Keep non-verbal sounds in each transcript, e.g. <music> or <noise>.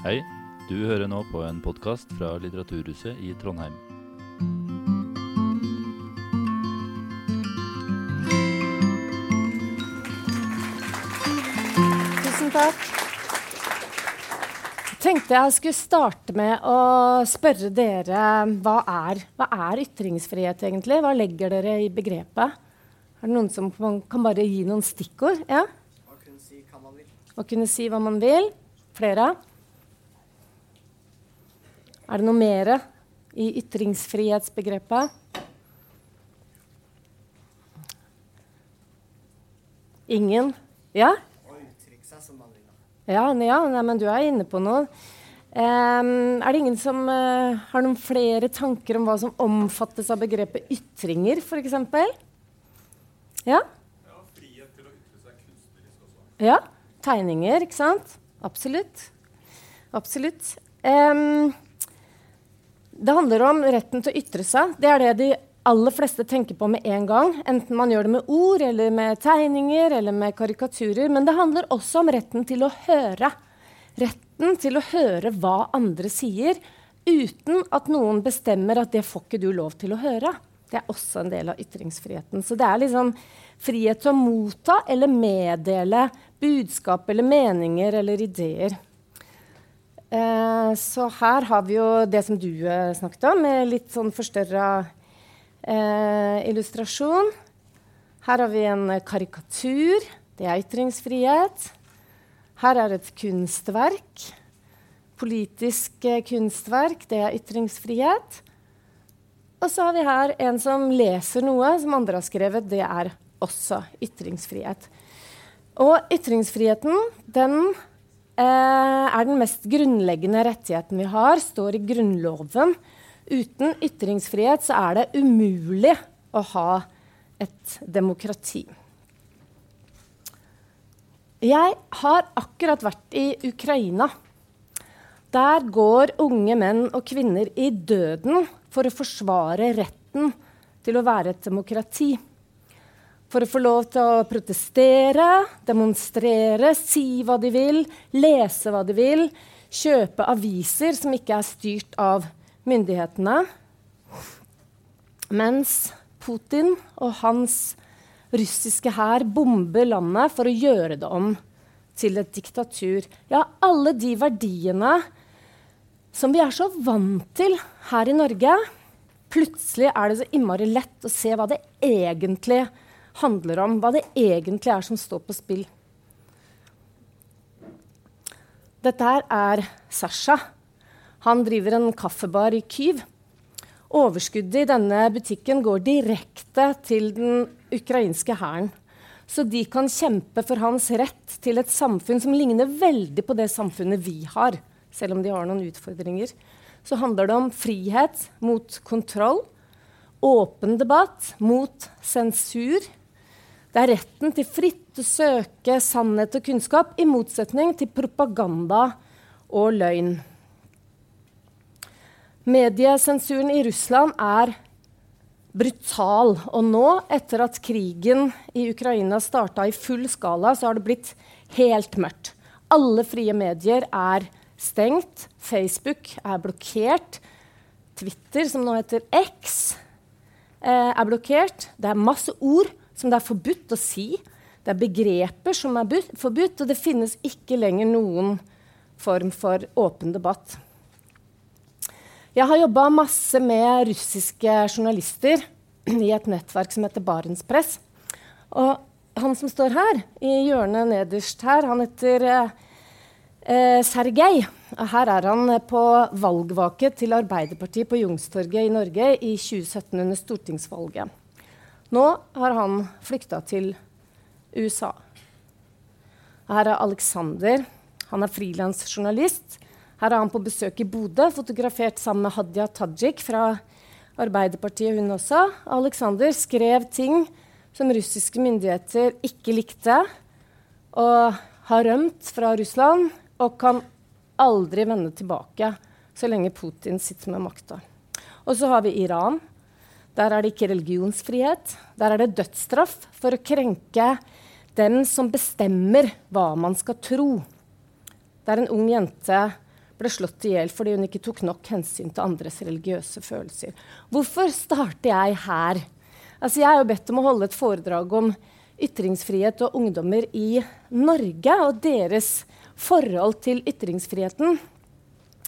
Hei, du hører nå på en podkast fra Litteraturhuset i Trondheim. Tusen takk. Jeg tenkte jeg skulle starte med å spørre dere hva er, hva er ytringsfrihet egentlig? Hva legger dere i begrepet? Er det noen som kan bare gi noen stikkord? Ja? Å kunne si hva man vil. Å kunne si hva man vil? Flere? Er det noe mer i ytringsfrihetsbegrepet? Ingen? Ja? Ja, ja nei, men du er inne på noe. Um, er det ingen som uh, har noen flere tanker om hva som omfattes av begrepet ytringer, f.eks.? Ja? Ja, frihet til å ytre seg kunstnerisk også. Ja. Tegninger, ikke sant? Absolutt. Absolutt. Ehm, det handler om retten til å ytre seg. Det er det de aller fleste tenker på med en gang. Enten man gjør det med ord, eller med tegninger eller med karikaturer. Men det handler også om retten til å høre. Retten til å høre hva andre sier, uten at noen bestemmer at det får ikke du lov til å høre. Det er også en del av ytringsfriheten. Så det er liksom frihet til å motta eller meddele budskap eller meninger eller ideer. Eh, så her har vi jo det som du eh, snakket om, med litt sånn forstørra eh, illustrasjon. Her har vi en karikatur. Det er ytringsfrihet. Her er et kunstverk. Politisk eh, kunstverk. Det er ytringsfrihet. Og så har vi her en som leser noe som andre har skrevet. Det er også ytringsfrihet. Og ytringsfriheten, den er den mest grunnleggende rettigheten vi har, står i Grunnloven. Uten ytringsfrihet så er det umulig å ha et demokrati. Jeg har akkurat vært i Ukraina. Der går unge menn og kvinner i døden for å forsvare retten til å være et demokrati. For å få lov til å protestere, demonstrere, si hva de vil, lese hva de vil, kjøpe aviser som ikke er styrt av myndighetene. Mens Putin og hans russiske hær bomber landet for å gjøre det om til et diktatur. Ja, alle de verdiene som vi er så vant til her i Norge. Plutselig er det så innmari lett å se hva det egentlig handler om. Hva det egentlig er som står på spill. Dette her er Sasha. Han driver en kaffebar i Kyiv. Overskuddet i denne butikken går direkte til den ukrainske hæren. Så de kan kjempe for hans rett til et samfunn som ligner veldig på det samfunnet vi har. Selv om de har noen utfordringer. Så handler det om frihet mot kontroll. Åpen debatt mot sensur. Det er retten til fritt å søke sannhet og kunnskap, i motsetning til propaganda og løgn. Mediesensuren i Russland er brutal. Og nå, etter at krigen i Ukraina starta i full skala, så har det blitt helt mørkt. Alle frie medier er stengt. Facebook er blokkert. Twitter, som nå heter X, eh, er blokkert. Det er masse ord som det er forbudt å si. Det er begreper som er forbudt, og det finnes ikke lenger noen form for åpen debatt. Jeg har jobba masse med russiske journalister i et nettverk som heter Barentspress. Og han som står her, i hjørnet nederst her, han heter eh, Sergej. Her er han på valgvake til Arbeiderpartiet på Youngstorget i Norge i 2017 under stortingsvalget. Nå har han flykta til USA. Her er Alexander. Han er frilansjournalist. Her er han på besøk i Bodø, fotografert sammen med Hadia Tajik fra Arbeiderpartiet, hun også. Alexander skrev ting som russiske myndigheter ikke likte, og har rømt fra Russland og kan aldri vende tilbake så lenge Putin sitter med makta. Og så har vi Iran. Der er det ikke religionsfrihet. Der er det dødsstraff for å krenke dem som bestemmer hva man skal tro. Det er en ung jente ble slått i hjel fordi hun ikke tok nok hensyn til andres religiøse følelser. Hvorfor starter jeg her? Altså, jeg er jo bedt om å holde et foredrag om ytringsfrihet og ungdommer i Norge og deres forhold til ytringsfriheten.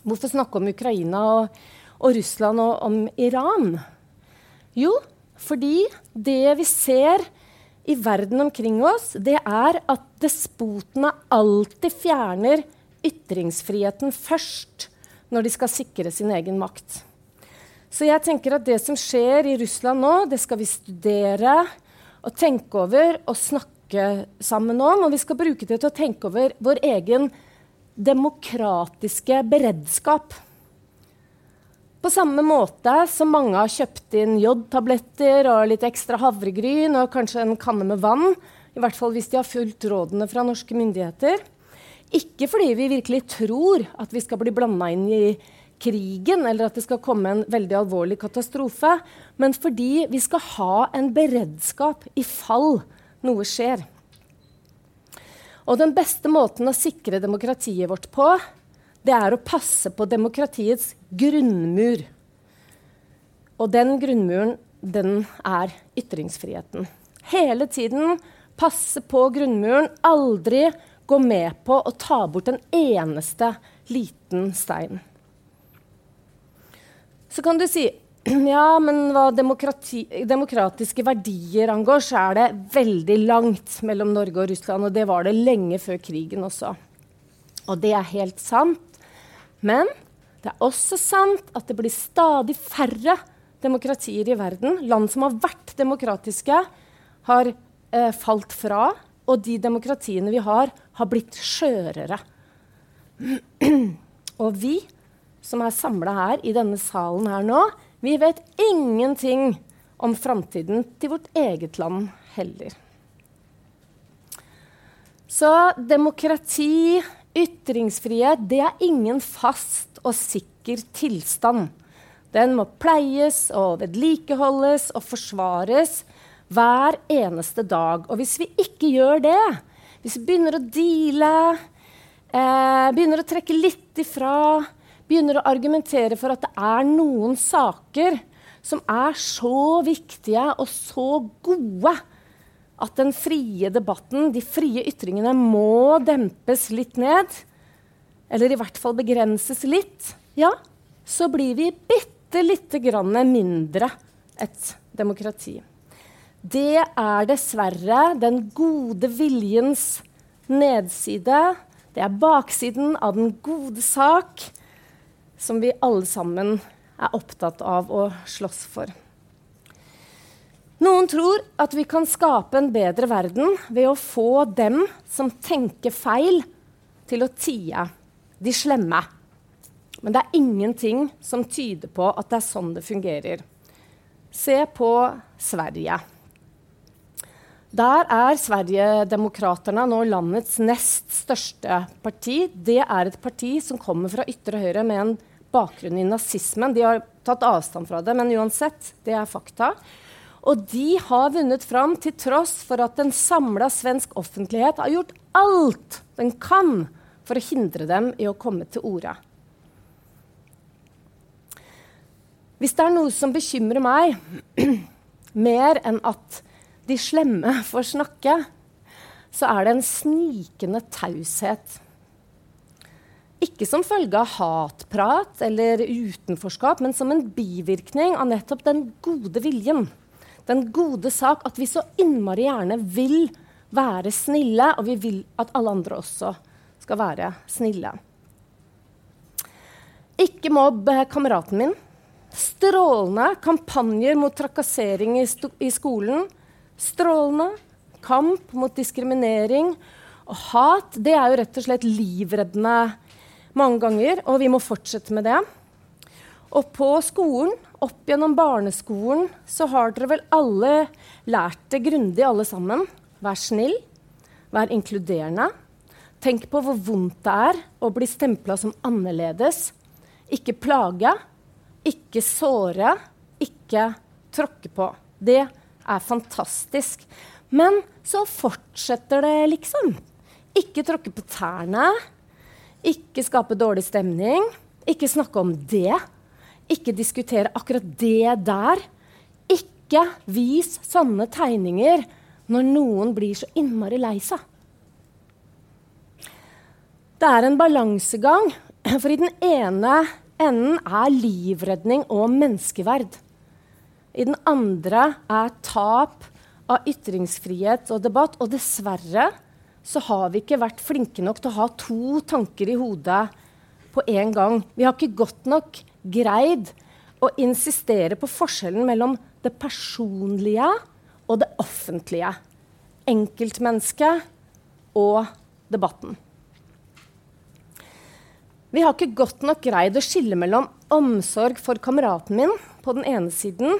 Hvorfor snakke om Ukraina og, og Russland og om Iran? Jo, fordi det vi ser i verden omkring oss, det er at despotene alltid fjerner ytringsfriheten først når de skal sikre sin egen makt. Så jeg tenker at det som skjer i Russland nå, det skal vi studere og tenke over og snakke sammen om. Og vi skal bruke det til å tenke over vår egen demokratiske beredskap. På samme måte som mange har kjøpt inn jodtabletter og litt ekstra havregryn og kanskje en kanne med vann, i hvert fall hvis de har fulgt rådene fra norske myndigheter. Ikke fordi vi virkelig tror at vi skal bli blanda inn i krigen, eller at det skal komme en veldig alvorlig katastrofe, men fordi vi skal ha en beredskap i fall noe skjer. Og den beste måten å sikre demokratiet vårt på, det er å passe på demokratiets grunnmur. Og den grunnmuren, den er ytringsfriheten. Hele tiden passe på grunnmuren, aldri gå med på å ta bort en eneste liten stein. Så kan du si <clears throat> ja, men hva demokratiske verdier angår, så er det veldig langt mellom Norge og Russland. Og det var det lenge før krigen også. Og det er helt sant. Men det er også sant at det blir stadig færre demokratier i verden. Land som har vært demokratiske, har eh, falt fra og de demokratiene vi har, har blitt skjørere. <clears throat> og vi som er samla her i denne salen her nå, vi vet ingenting om framtiden til vårt eget land heller. Så demokrati, ytringsfrihet, det er ingen fast og sikker tilstand. Den må pleies og vedlikeholdes og forsvares hver eneste dag. Og hvis vi ikke gjør det, hvis vi begynner å deale, eh, begynner å trekke litt ifra, begynner å argumentere for at det er noen saker som er så viktige og så gode at den frie debatten, de frie ytringene, må dempes litt ned, eller i hvert fall begrenses litt, ja, så blir vi bitte lite grann mindre et demokrati det er dessverre den gode viljens nedside. Det er baksiden av den gode sak som vi alle sammen er opptatt av å slåss for. Noen tror at vi kan skape en bedre verden ved å få dem som tenker feil, til å tie. De slemme. Men det er ingenting som tyder på at det er sånn det fungerer. Se på Sverige. Der er Sverigedemokraterna nå landets nest største parti. Det er et parti som kommer fra ytre høyre med en bakgrunn i nazismen. De har tatt avstand fra det, men uansett, det er fakta. Og de har vunnet fram til tross for at en samla svensk offentlighet har gjort alt den kan for å hindre dem i å komme til orde. Hvis det er noe som bekymrer meg <clears throat> mer enn at de slemme får snakke, så er det en snikende taushet. Ikke som følge av hatprat eller utenforskap, men som en bivirkning av nettopp den gode viljen. Den gode sak at vi så innmari gjerne vil være snille, og vi vil at alle andre også skal være snille. Ikke mobb kameraten min. Strålende kampanjer mot trakassering i, i skolen Strålende. Kamp mot diskriminering og hat det er jo rett og slett livreddende mange ganger, og vi må fortsette med det. Og på skolen, opp gjennom barneskolen, så har dere vel alle lært det grundig, alle sammen. Vær snill. Vær inkluderende. Tenk på hvor vondt det er å bli stempla som annerledes. Ikke plage. Ikke såre. Ikke tråkke på. Det er fantastisk. Men så fortsetter det, liksom. Ikke tråkke på tærne. Ikke skape dårlig stemning. Ikke snakke om det. Ikke diskutere akkurat det der. Ikke vis sånne tegninger når noen blir så innmari lei seg. Det er en balansegang, for i den ene enden er livredning og menneskeverd. I den andre er tap av ytringsfrihet og debatt. Og dessverre så har vi ikke vært flinke nok til å ha to tanker i hodet på en gang. Vi har ikke godt nok greid å insistere på forskjellen mellom det personlige og det offentlige. Enkeltmennesket og debatten. Vi har ikke godt nok greid å skille mellom omsorg for kameraten min på den ene siden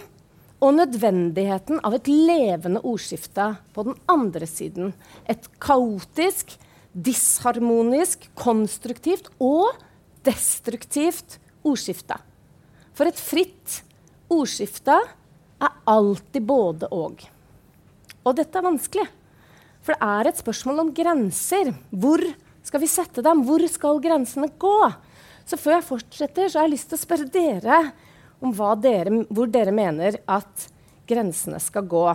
og nødvendigheten av et levende ordskifte på den andre siden. Et kaotisk, disharmonisk, konstruktivt og destruktivt ordskifte. For et fritt ordskifte er alltid både og. Og dette er vanskelig. For det er et spørsmål om grenser. Hvor skal vi sette dem? Hvor skal grensene gå? Så før jeg fortsetter, så har jeg lyst til å spørre dere om dere, hvor dere mener at grensene skal gå.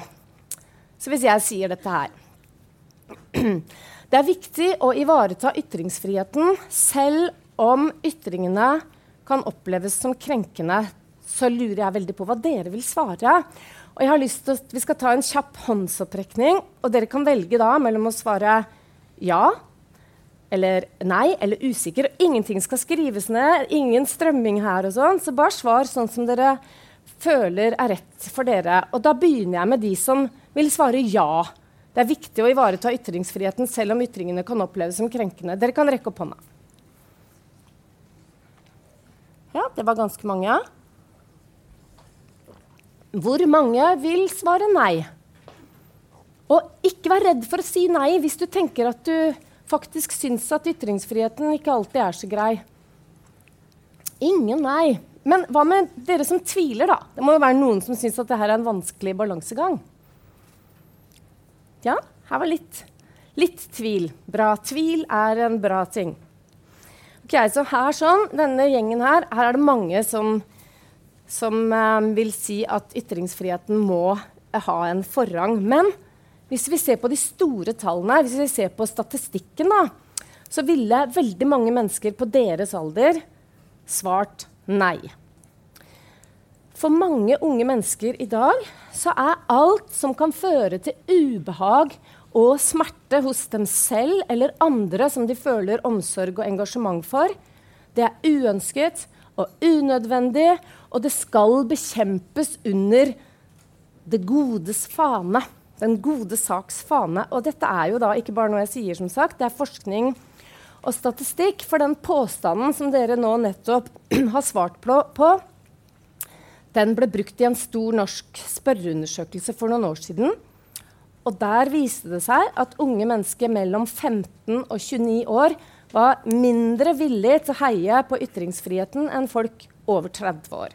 Så hvis jeg sier dette her <clears throat> Det er viktig å ivareta ytringsfriheten selv om ytringene kan oppleves som krenkende. Så lurer jeg veldig på hva dere vil svare. Og jeg har lyst til at Vi skal ta en kjapp håndsopprekning. Og dere kan velge da mellom å svare ja eller nei eller usikker. Ingenting skal skrives ned. Ingen strømming her og sånn. Så bare svar sånn som dere føler er rett for dere. Og da begynner jeg med de som vil svare ja. Det er viktig å ivareta ytringsfriheten selv om ytringene kan oppleves som krenkende. Dere kan rekke opp hånda. Ja, det var ganske mange. Hvor mange vil svare nei? Og ikke vær redd for å si nei hvis du tenker at du faktisk syns at ytringsfriheten ikke alltid er så grei. Ingen nei. Men hva med dere som tviler, da? Det må jo være noen som syns at dette er en vanskelig balansegang. Ja, her var litt, litt tvil. Bra. Tvil er en bra ting. Ok, så her sånn, Denne gjengen her, her er det mange som, som eh, vil si at ytringsfriheten må uh, ha en forrang. Men hvis vi ser på de store tallene, hvis vi ser på statistikken, da, så ville veldig mange mennesker på deres alder svart nei. For mange unge mennesker i dag så er alt som kan føre til ubehag og smerte hos dem selv eller andre som de føler omsorg og engasjement for, det er uønsket og unødvendig, og det skal bekjempes under det godes fane den gode saks fane. Og dette er jo da ikke bare noe jeg sier, som sagt. Det er forskning og statistikk. For den påstanden som dere nå nettopp <clears throat> har svart på, den ble brukt i en stor norsk spørreundersøkelse for noen år siden. Og der viste det seg at unge mennesker mellom 15 og 29 år var mindre villige til å heie på ytringsfriheten enn folk over 30 år.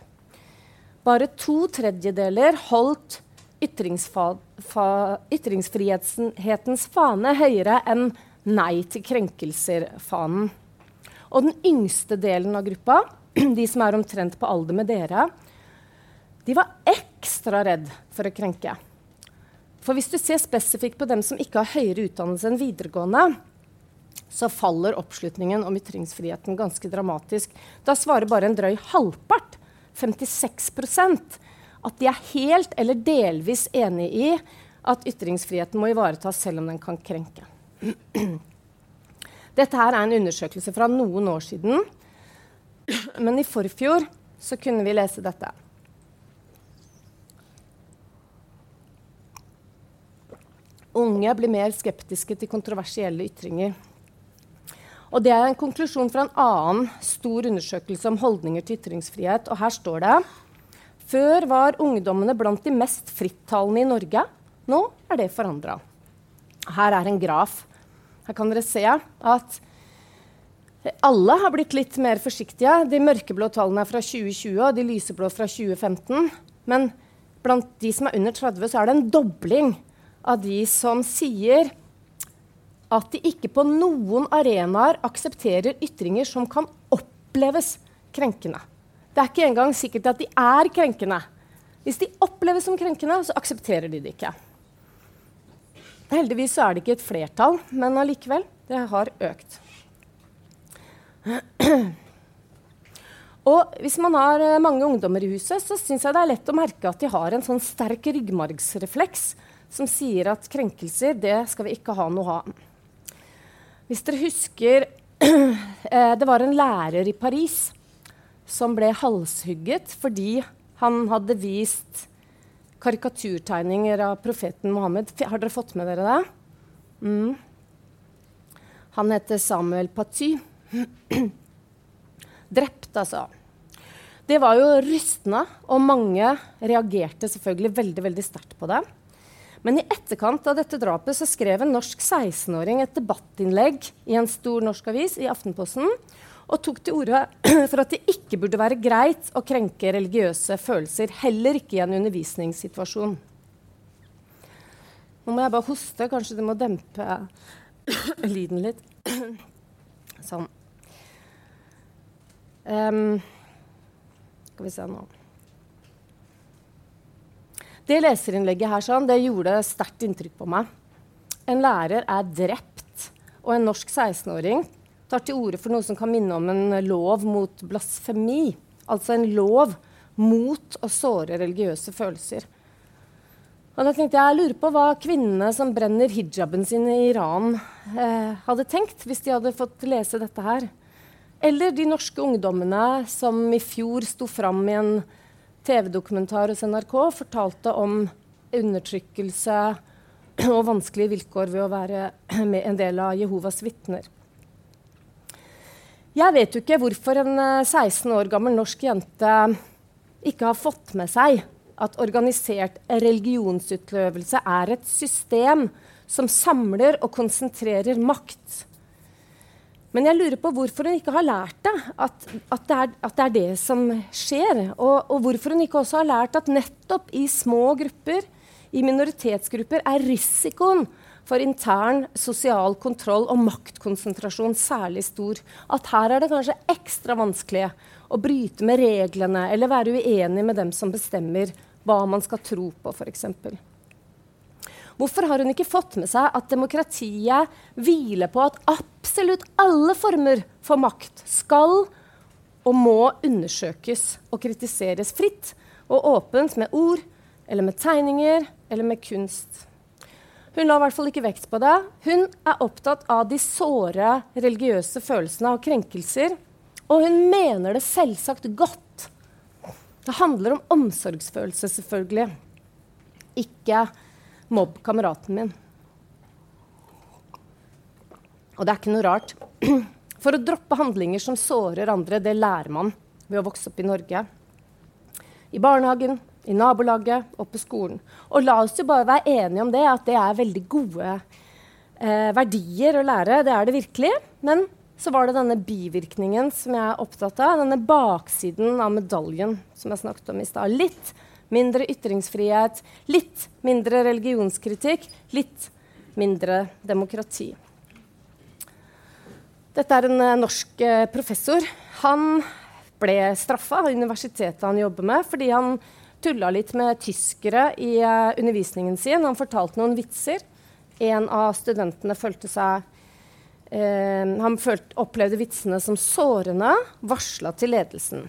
Bare to tredjedeler holdt ytringsfrihetens fane høyere enn Nei til krenkelser-fanen. Og den yngste delen av gruppa, <clears throat> de som er omtrent på alder med dere, de var ekstra redd for å krenke. For hvis du ser spesifikt på dem som ikke har høyere utdannelse enn videregående, så faller oppslutningen om ytringsfriheten ganske dramatisk. Da svarer bare en drøy halvpart, 56% at de er helt eller delvis enig i at ytringsfriheten må ivaretas selv om den kan krenke. <clears throat> Dette her er en undersøkelse fra noen år siden. <clears throat> Men i forfjor så kunne vi lese dette. Unge blir mer skeptiske til kontroversielle ytringer. Og Det er en konklusjon fra en annen stor undersøkelse om holdninger til ytringsfrihet. Og Her står det før var ungdommene blant de mest frittalende i Norge. Nå er det forandra. Her er en graf. Her kan dere se at alle har blitt litt mer forsiktige. De mørkeblå tallene er fra 2020 og de lyseblå fra 2015. Men blant de som er under 30, så er det en dobling av de som sier at de ikke på noen arenaer aksepterer ytringer som kan oppleves krenkende. Det er ikke engang sikkert at de er krenkende. Hvis de oppleves som krenkende, så aksepterer de det ikke. Heldigvis er det ikke et flertall, men allikevel. Det har økt. <clears throat> Og hvis man har eh, mange ungdommer i huset, så syns jeg det er lett å merke at de har en sånn sterk ryggmargsrefleks som sier at krenkelser, det skal vi ikke ha noe av. Hvis dere husker <clears throat> eh, Det var en lærer i Paris som ble halshugget fordi han hadde vist karikaturtegninger av profeten Mohammed. Har dere fått med dere det? Mm. Han heter Samuel Paty. <clears throat> Drept, altså. Det var jo rystende, og mange reagerte selvfølgelig veldig veldig sterkt på det. Men i etterkant av dette drapet så skrev en norsk 16-åring et debattinnlegg i en stor norsk avis, i Aftenposten, og tok til orde <clears throat> for at det ikke burde være greit å krenke religiøse følelser, heller ikke i en undervisningssituasjon. Nå må jeg bare hoste. Kanskje du må dempe <clears throat> lyden litt. <clears throat> Sånn. Um, skal vi se nå Det leserinnlegget her sånn, det gjorde sterkt inntrykk på meg. En lærer er drept, og en norsk 16-åring tar til orde for noe som kan minne om en lov mot blasfemi. Altså en lov mot å såre religiøse følelser. Og da tenkte jeg, jeg lurer på hva kvinnene som brenner hijaben sin i Iran, eh, hadde tenkt hvis de hadde fått lese dette her. Eller de norske ungdommene som i fjor sto fram i en TV-dokumentar hos NRK fortalte om undertrykkelse og vanskelige vilkår ved å være en del av Jehovas vitner. Jeg vet jo ikke hvorfor en 16 eh, år gammel norsk jente ikke har fått med seg at organisert religionsutøvelse er et system som samler og konsentrerer makt. Men jeg lurer på hvorfor hun ikke har lært det, at, at, det, er, at det, er, det som skjer. Og, og, hvorfor hun ikke også har lært at nettopp i små grupper, i minoritetsgrupper, er risikoen for intern sosial kontroll og maktkonsentrasjon særlig stor. At her er det kanskje ekstra vanskelig å bryte med reglene eller være uenig med dem som bestemmer hva man skal tro på, f.eks. Hvorfor har hun ikke fått med seg at demokratiet hviler på at absolutt alle former for makt skal og må undersøkes og kritiseres fritt og åpent med ord eller med tegninger eller med kunst? Hun la i hvert fall ikke vekt på det. Hun er opptatt av de såre religiøse følelsene og krenkelser. Og hun mener det selvsagt godt. Det handler om omsorgsfølelse, selvfølgelig. Ikke Mobb kameraten min. Og det er ikke noe rart. <clears throat> For å droppe handlinger som sårer andre, det lærer man ved å vokse opp i Norge. I barnehagen, i nabolaget og på skolen. Og la oss jo bare være enige om det, at det er veldig gode eh, verdier å lære. Det er det virkelig. Men så var det denne bivirkningen som jeg er opptatt av. Denne baksiden av medaljen som jeg snakket om i stad. Litt mindre ytringsfrihet, litt mindre religionskritikk, litt mindre demokrati. Dette er en uh, norsk uh, professor. Han ble straffa av universitetet han jobber med, fordi han tulla litt med tyskere i uh, undervisningen sin. Han fortalte noen vitser. En av studentene følte seg Han følte, opplevde vitsene som sårende, varsla til ledelsen.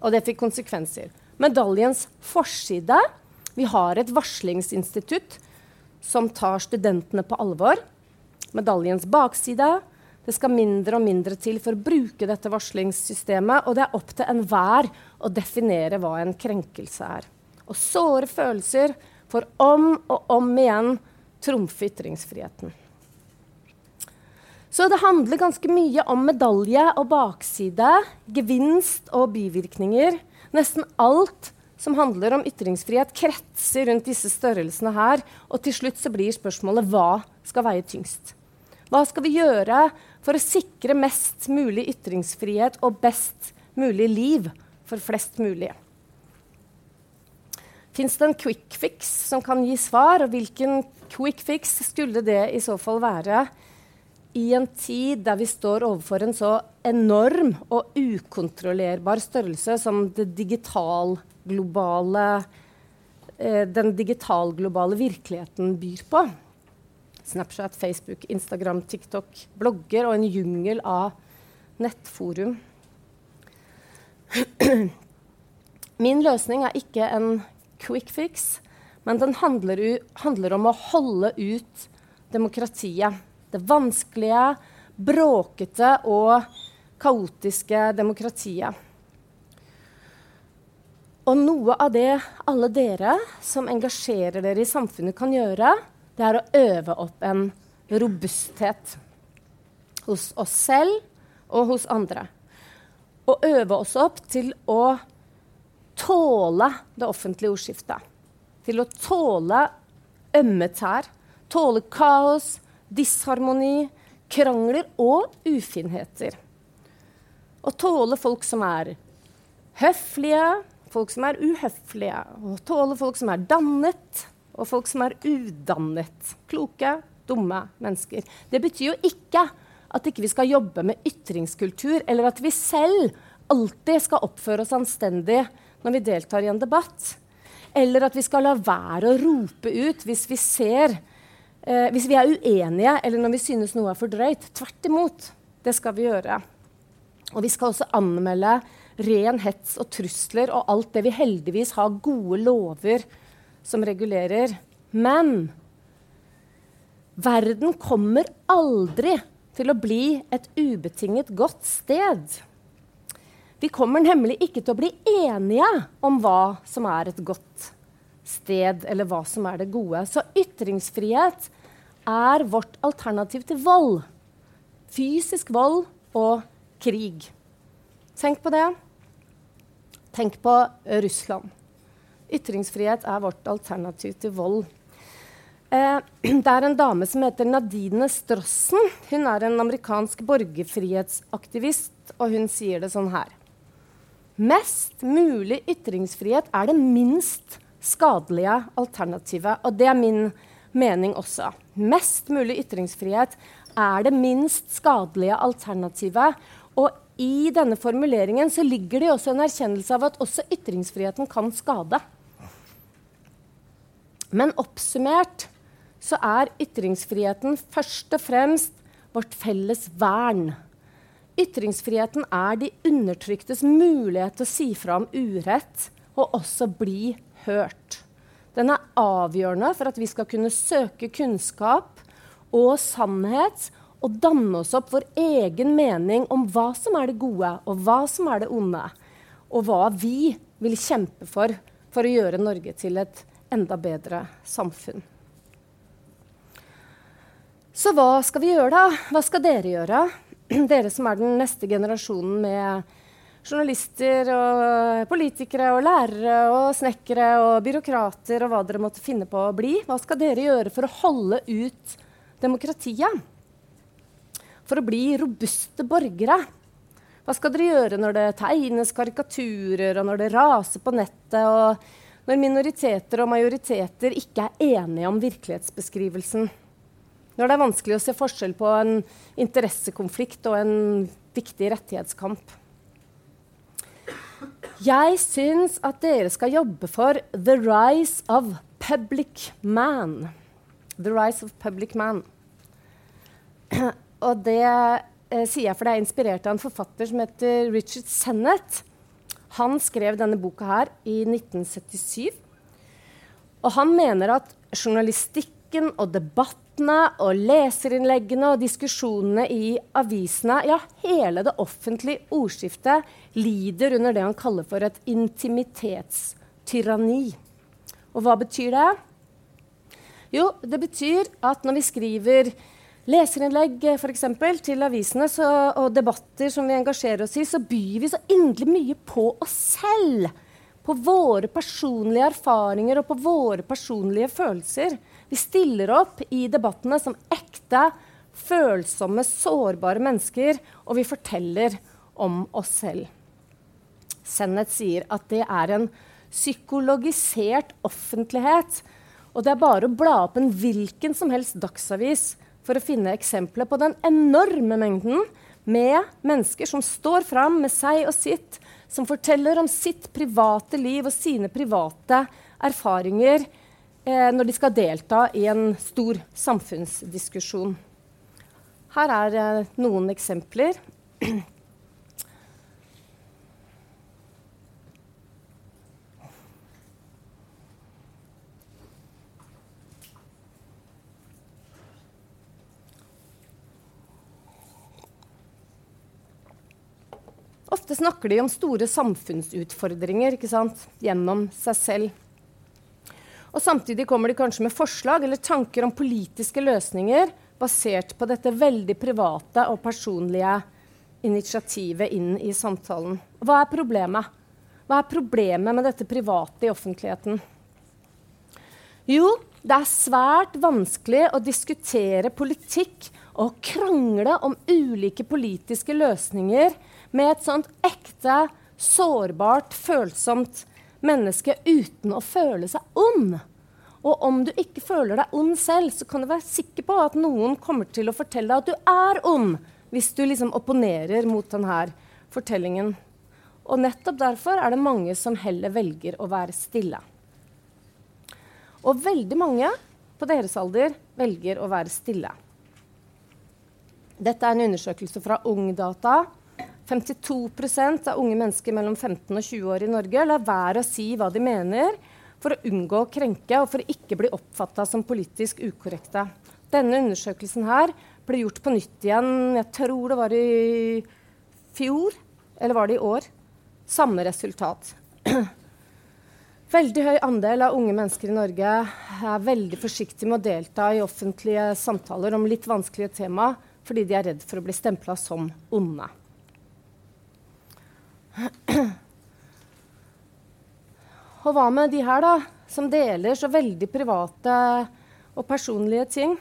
Og det fikk konsekvenser medaljens forside. Vi har et varslingsinstitutt som tar studentene på alvor. Medaljens bakside. Det skal mindre og mindre til for å bruke dette varslingssystemet, og det er opp til enhver å definere hva en krenkelse er. Og såre følelser får om og om igjen trumfe ytringsfriheten. Så det handler ganske mye om medalje og bakside, gevinst og bivirkninger. Nesten alt som handler om ytringsfrihet, kretser rundt disse størrelsene her. Og til slutt så blir spørsmålet hva skal veie tyngst? Hva skal vi gjøre for å sikre mest mulig ytringsfrihet og best mulig liv for flest mulig? Fins det en quick fix som kan gi svar, og hvilken quick fix skulle det i så fall være? i en tid der vi står overfor en så enorm og ukontrollerbar størrelse som det digitalglobale eh, den digitalglobale virkeligheten byr på. Snapchat, Facebook, Instagram, TikTok, blogger og en jungel av nettforum. <clears throat> Min løsning er ikke en quick fix, men den handler, handler om å holde ut demokratiet. Det vanskelige, bråkete og kaotiske demokratiet. Og noe av det alle dere som engasjerer dere i samfunnet, kan gjøre, det er å øve opp en robusthet hos oss selv og hos andre. Og øve oss opp til å tåle det offentlige ordskiftet. Til å tåle ømme tær. Tåle kaos, disharmoni, krangler og ufinheter. Å tåle folk som er høflige, folk som er uhøflige. Å tåle folk som er dannet, og folk som er udannet. Kloke, dumme mennesker. Det betyr jo ikke at ikke vi skal jobbe med ytringskultur, eller at vi selv alltid skal oppføre oss anstendig når vi deltar i en debatt. Eller at vi skal la være å rope ut hvis vi ser eh, Hvis vi er uenige, eller når vi synes noe er for drøyt. Tvert imot. Det skal vi gjøre. Og vi skal også anmelde ren hets og trusler og alt det vi heldigvis har gode lover som regulerer. Men verden kommer aldri til å bli et ubetinget godt sted. Vi kommer nemlig ikke til å bli enige om hva som er et godt sted, eller hva som er det gode. Så ytringsfrihet er vårt alternativ til vold. Fysisk vold og krig. Tenk på det. Tenk på Russland. Ytringsfrihet er vårt alternativ til vold. Eh, <clears throat> det er en dame som heter Nadine Strossen. Hun er en amerikansk borgerfrihetsaktivist, og hun sier det sånn her. Mest mulig ytringsfrihet er det minst skadelige alternativet. Og det er min mening også. Mest mulig ytringsfrihet er det minst skadelige alternativet. Og i denne formuleringen så ligger det også en erkjennelse av at også ytringsfriheten kan skade. Men oppsummert så er ytringsfriheten først og fremst vårt felles vern. Ytringsfriheten er de undertryktes mulighet til å si fra om urett og også bli hørt. Den er avgjørende for at vi skal kunne søke kunnskap og sannhet og danne oss opp vår egen mening om hva som er det gode, og hva som er det onde, og hva vi vil kjempe for for å gjøre Norge til et enda bedre samfunn. Så hva skal vi gjøre, da? Hva skal dere gjøre? <clears throat> Dere som er den neste generasjonen med journalister og politikere og lærere og snekkere og byråkrater og hva dere måtte finne på å bli. Hva skal dere gjøre for å holde ut demokratiet? For å bli robuste borgere? Hva skal dere gjøre når det tegnes karikaturer, og når det raser på nettet, og når minoriteter og majoriteter ikke er enige om virkelighetsbeskrivelsen. Når det er vanskelig å se forskjell på en interessekonflikt og en viktig rettighetskamp. Jeg syns at dere skal jobbe for the rise of public man. The rise of public man. Og det eh, sier jeg for det er inspirert av en forfatter som heter Richard Sennett. Han skrev denne boka her i 1977. Og han mener at journalistikken og debattene og leserinnleggene og diskusjonene i avisene, ja, hele det offentlige ordskiftet, lider under det han kaller for et intimitetstyranni. Og hva betyr det? Jo, det betyr at når vi skriver leserinnlegg eh, for eksempel, til avisene så, og debatter som vi engasjerer oss i, så byr vi så inderlig mye på oss selv. På våre personlige erfaringer og på våre personlige følelser. Vi stiller opp i debattene som ekte, følsomme, sårbare mennesker, og vi forteller om oss selv. Sennet sier at det er en psykologisert offentlighet. Og det er bare å bla opp en hvilken som helst dagsavis for å finne eksempler på den enorme mengden med mennesker som står fram med seg og sitt, som forteller om sitt private liv og sine private erfaringer eh, når de skal delta i en stor samfunnsdiskusjon. Her er eh, noen eksempler. <clears throat> Ofte snakker de om store samfunnsutfordringer ikke sant? gjennom seg selv. Og Samtidig kommer de kanskje med forslag eller tanker om politiske løsninger basert på dette veldig private og personlige initiativet inn i samtalen. Hva er problemet? Hva er problemet med dette private i offentligheten? Jo, det er svært vanskelig å diskutere politikk og krangle om ulike politiske løsninger med et sånt ekte, sårbart, følsomt menneske uten å føle seg ond. Og om du ikke føler deg ond selv, så kan du være sikker på at noen kommer til å fortelle deg at du er ond, hvis du liksom opponerer mot denne fortellingen. Og nettopp derfor er det mange som heller velger å være stille. Og veldig mange på deres alder velger å være stille. Dette er en undersøkelse fra Ungdata 52% av unge mennesker mellom 15 og 20 år i Norge lar være å si hva de mener for å unngå å krenke og for å ikke bli oppfatta som politisk ukorrekte. Denne undersøkelsen her ble gjort på nytt igjen jeg tror det var i fjor, eller var det i år? Samme resultat. <clears throat> Veldig høy andel av unge mennesker i Norge er veldig forsiktige med å delta i offentlige samtaler om litt vanskelige tema fordi de er redd for å bli stempla som onde. Og hva med de her, da, som deler så veldig private og personlige ting?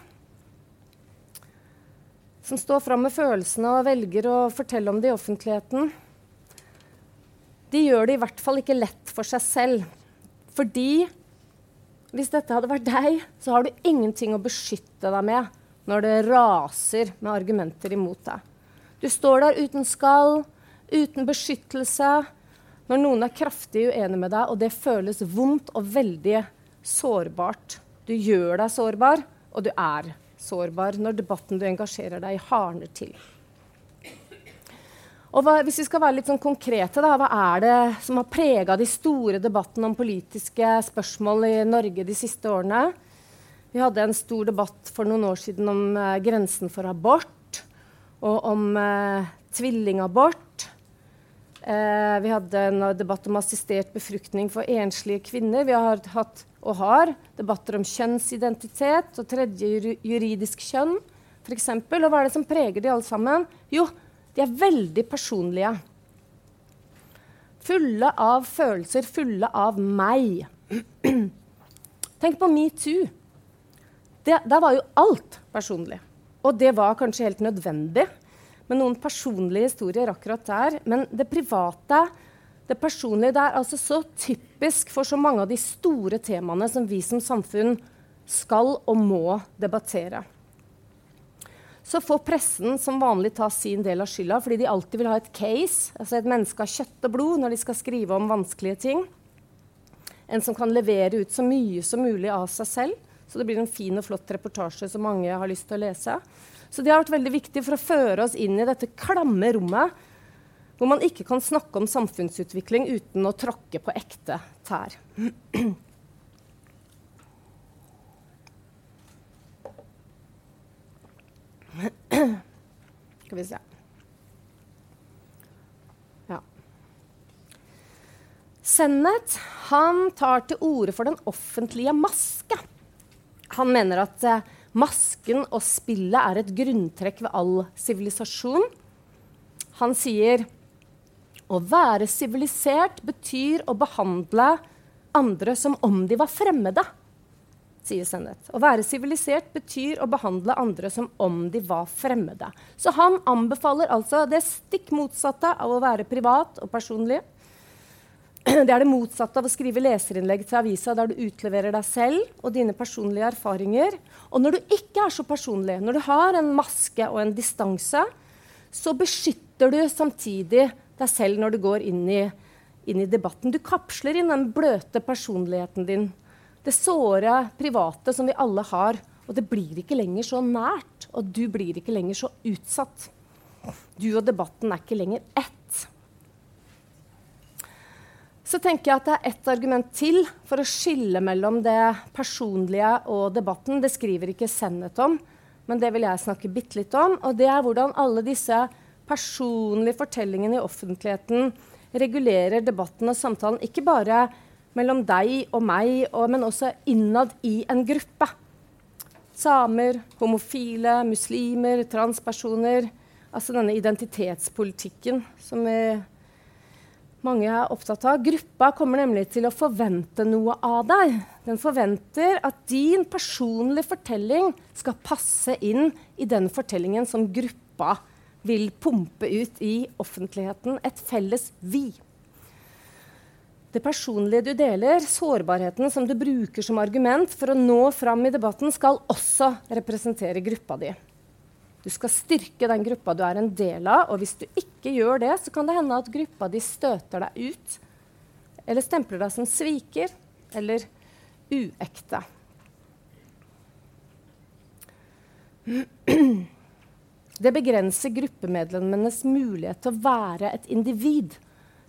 Som står fram med følelsene og velger å fortelle om det i offentligheten. De gjør det i hvert fall ikke lett for seg selv. Fordi hvis dette hadde vært deg, så har du ingenting å beskytte deg med når det raser med argumenter imot deg. Du står der uten skall, uten beskyttelse, når noen er kraftig uenig med deg, og det føles vondt og veldig sårbart. Du gjør deg sårbar, og du er sårbar når debatten du engasjerer deg i, hardner til. Og hva, hvis vi skal være litt sånn konkrete, da, hva er det som har prega de store debattene om politiske spørsmål i Norge de siste årene? Vi hadde en stor debatt for noen år siden om eh, grensen for abort, og om eh, tvillingabort. Eh, vi hadde en debatt om assistert befruktning for enslige kvinner. Vi har hatt og har debatter om kjønnsidentitet og tredje juridisk kjønn. Eksempel. og hva er det som preger de alle sammen? Jo, de er veldig personlige. Fulle av følelser, fulle av meg. <clears throat> Tenk på metoo. Der var jo alt personlig. Og det var kanskje helt nødvendig med noen personlige historier akkurat der. Men det private, det personlige, det er altså så typisk for så mange av de store temaene som vi som samfunn skal og må debattere. Så får pressen som vanlig ta sin del av skylda, fordi de alltid vil ha et case, altså et menneske av kjøtt og blod, når de skal skrive om vanskelige ting. En som kan levere ut så mye som mulig av seg selv. Så det blir en fin og flott reportasje som mange har lyst til å lese. Så det har vært veldig viktig for å føre oss inn i dette klamme rommet hvor man ikke kan snakke om samfunnsutvikling uten å tråkke på ekte tær. Skal vi se Ja. Sennet han tar til orde for den offentlige maske. Han mener at eh, Masken og spillet er et grunntrekk ved all sivilisasjon. Han sier å være sivilisert betyr å behandle andre som om de var fremmede, sier Sennett. Å være sivilisert betyr å behandle andre som om de var fremmede. Så han anbefaler altså det stikk motsatte av å være privat og personlig. Det er det motsatte av å skrive leserinnlegg til avisa der du utleverer deg selv og dine personlige erfaringer. Og når du ikke er så personlig, når du har en maske og en distanse, så beskytter du samtidig deg selv når du går inn i, inn i debatten. Du kapsler inn den bløte personligheten din. Det såre private som vi alle har. Og det blir ikke lenger så nært, og du blir ikke lenger så utsatt. Du og debatten er ikke lenger ett. Så tenker jeg at det er ett argument til for å skille mellom det personlige og debatten. Det skriver ikke Sennet om, men det vil jeg snakke bitte litt om. Og det er hvordan alle disse personlige fortellingene i offentligheten regulerer debatten og samtalen. Ikke bare mellom deg og meg, og, men også innad i en gruppe. Samer, homofile, muslimer, transpersoner. Altså denne identitetspolitikken som vi mange er opptatt av. Gruppa kommer nemlig til å forvente noe av deg. Den forventer at din personlige fortelling skal passe inn i den fortellingen som gruppa vil pumpe ut i offentligheten. Et felles vi. Det personlige du deler, sårbarheten som du bruker som argument for å nå fram i debatten, skal også representere gruppa di. Du skal styrke den gruppa du er en del av. Og hvis du ikke gjør det, så kan det hende at gruppa di støter deg ut. Eller stempler deg som sviker eller uekte. Det begrenser gruppemedlemmenes mulighet til å være et individ.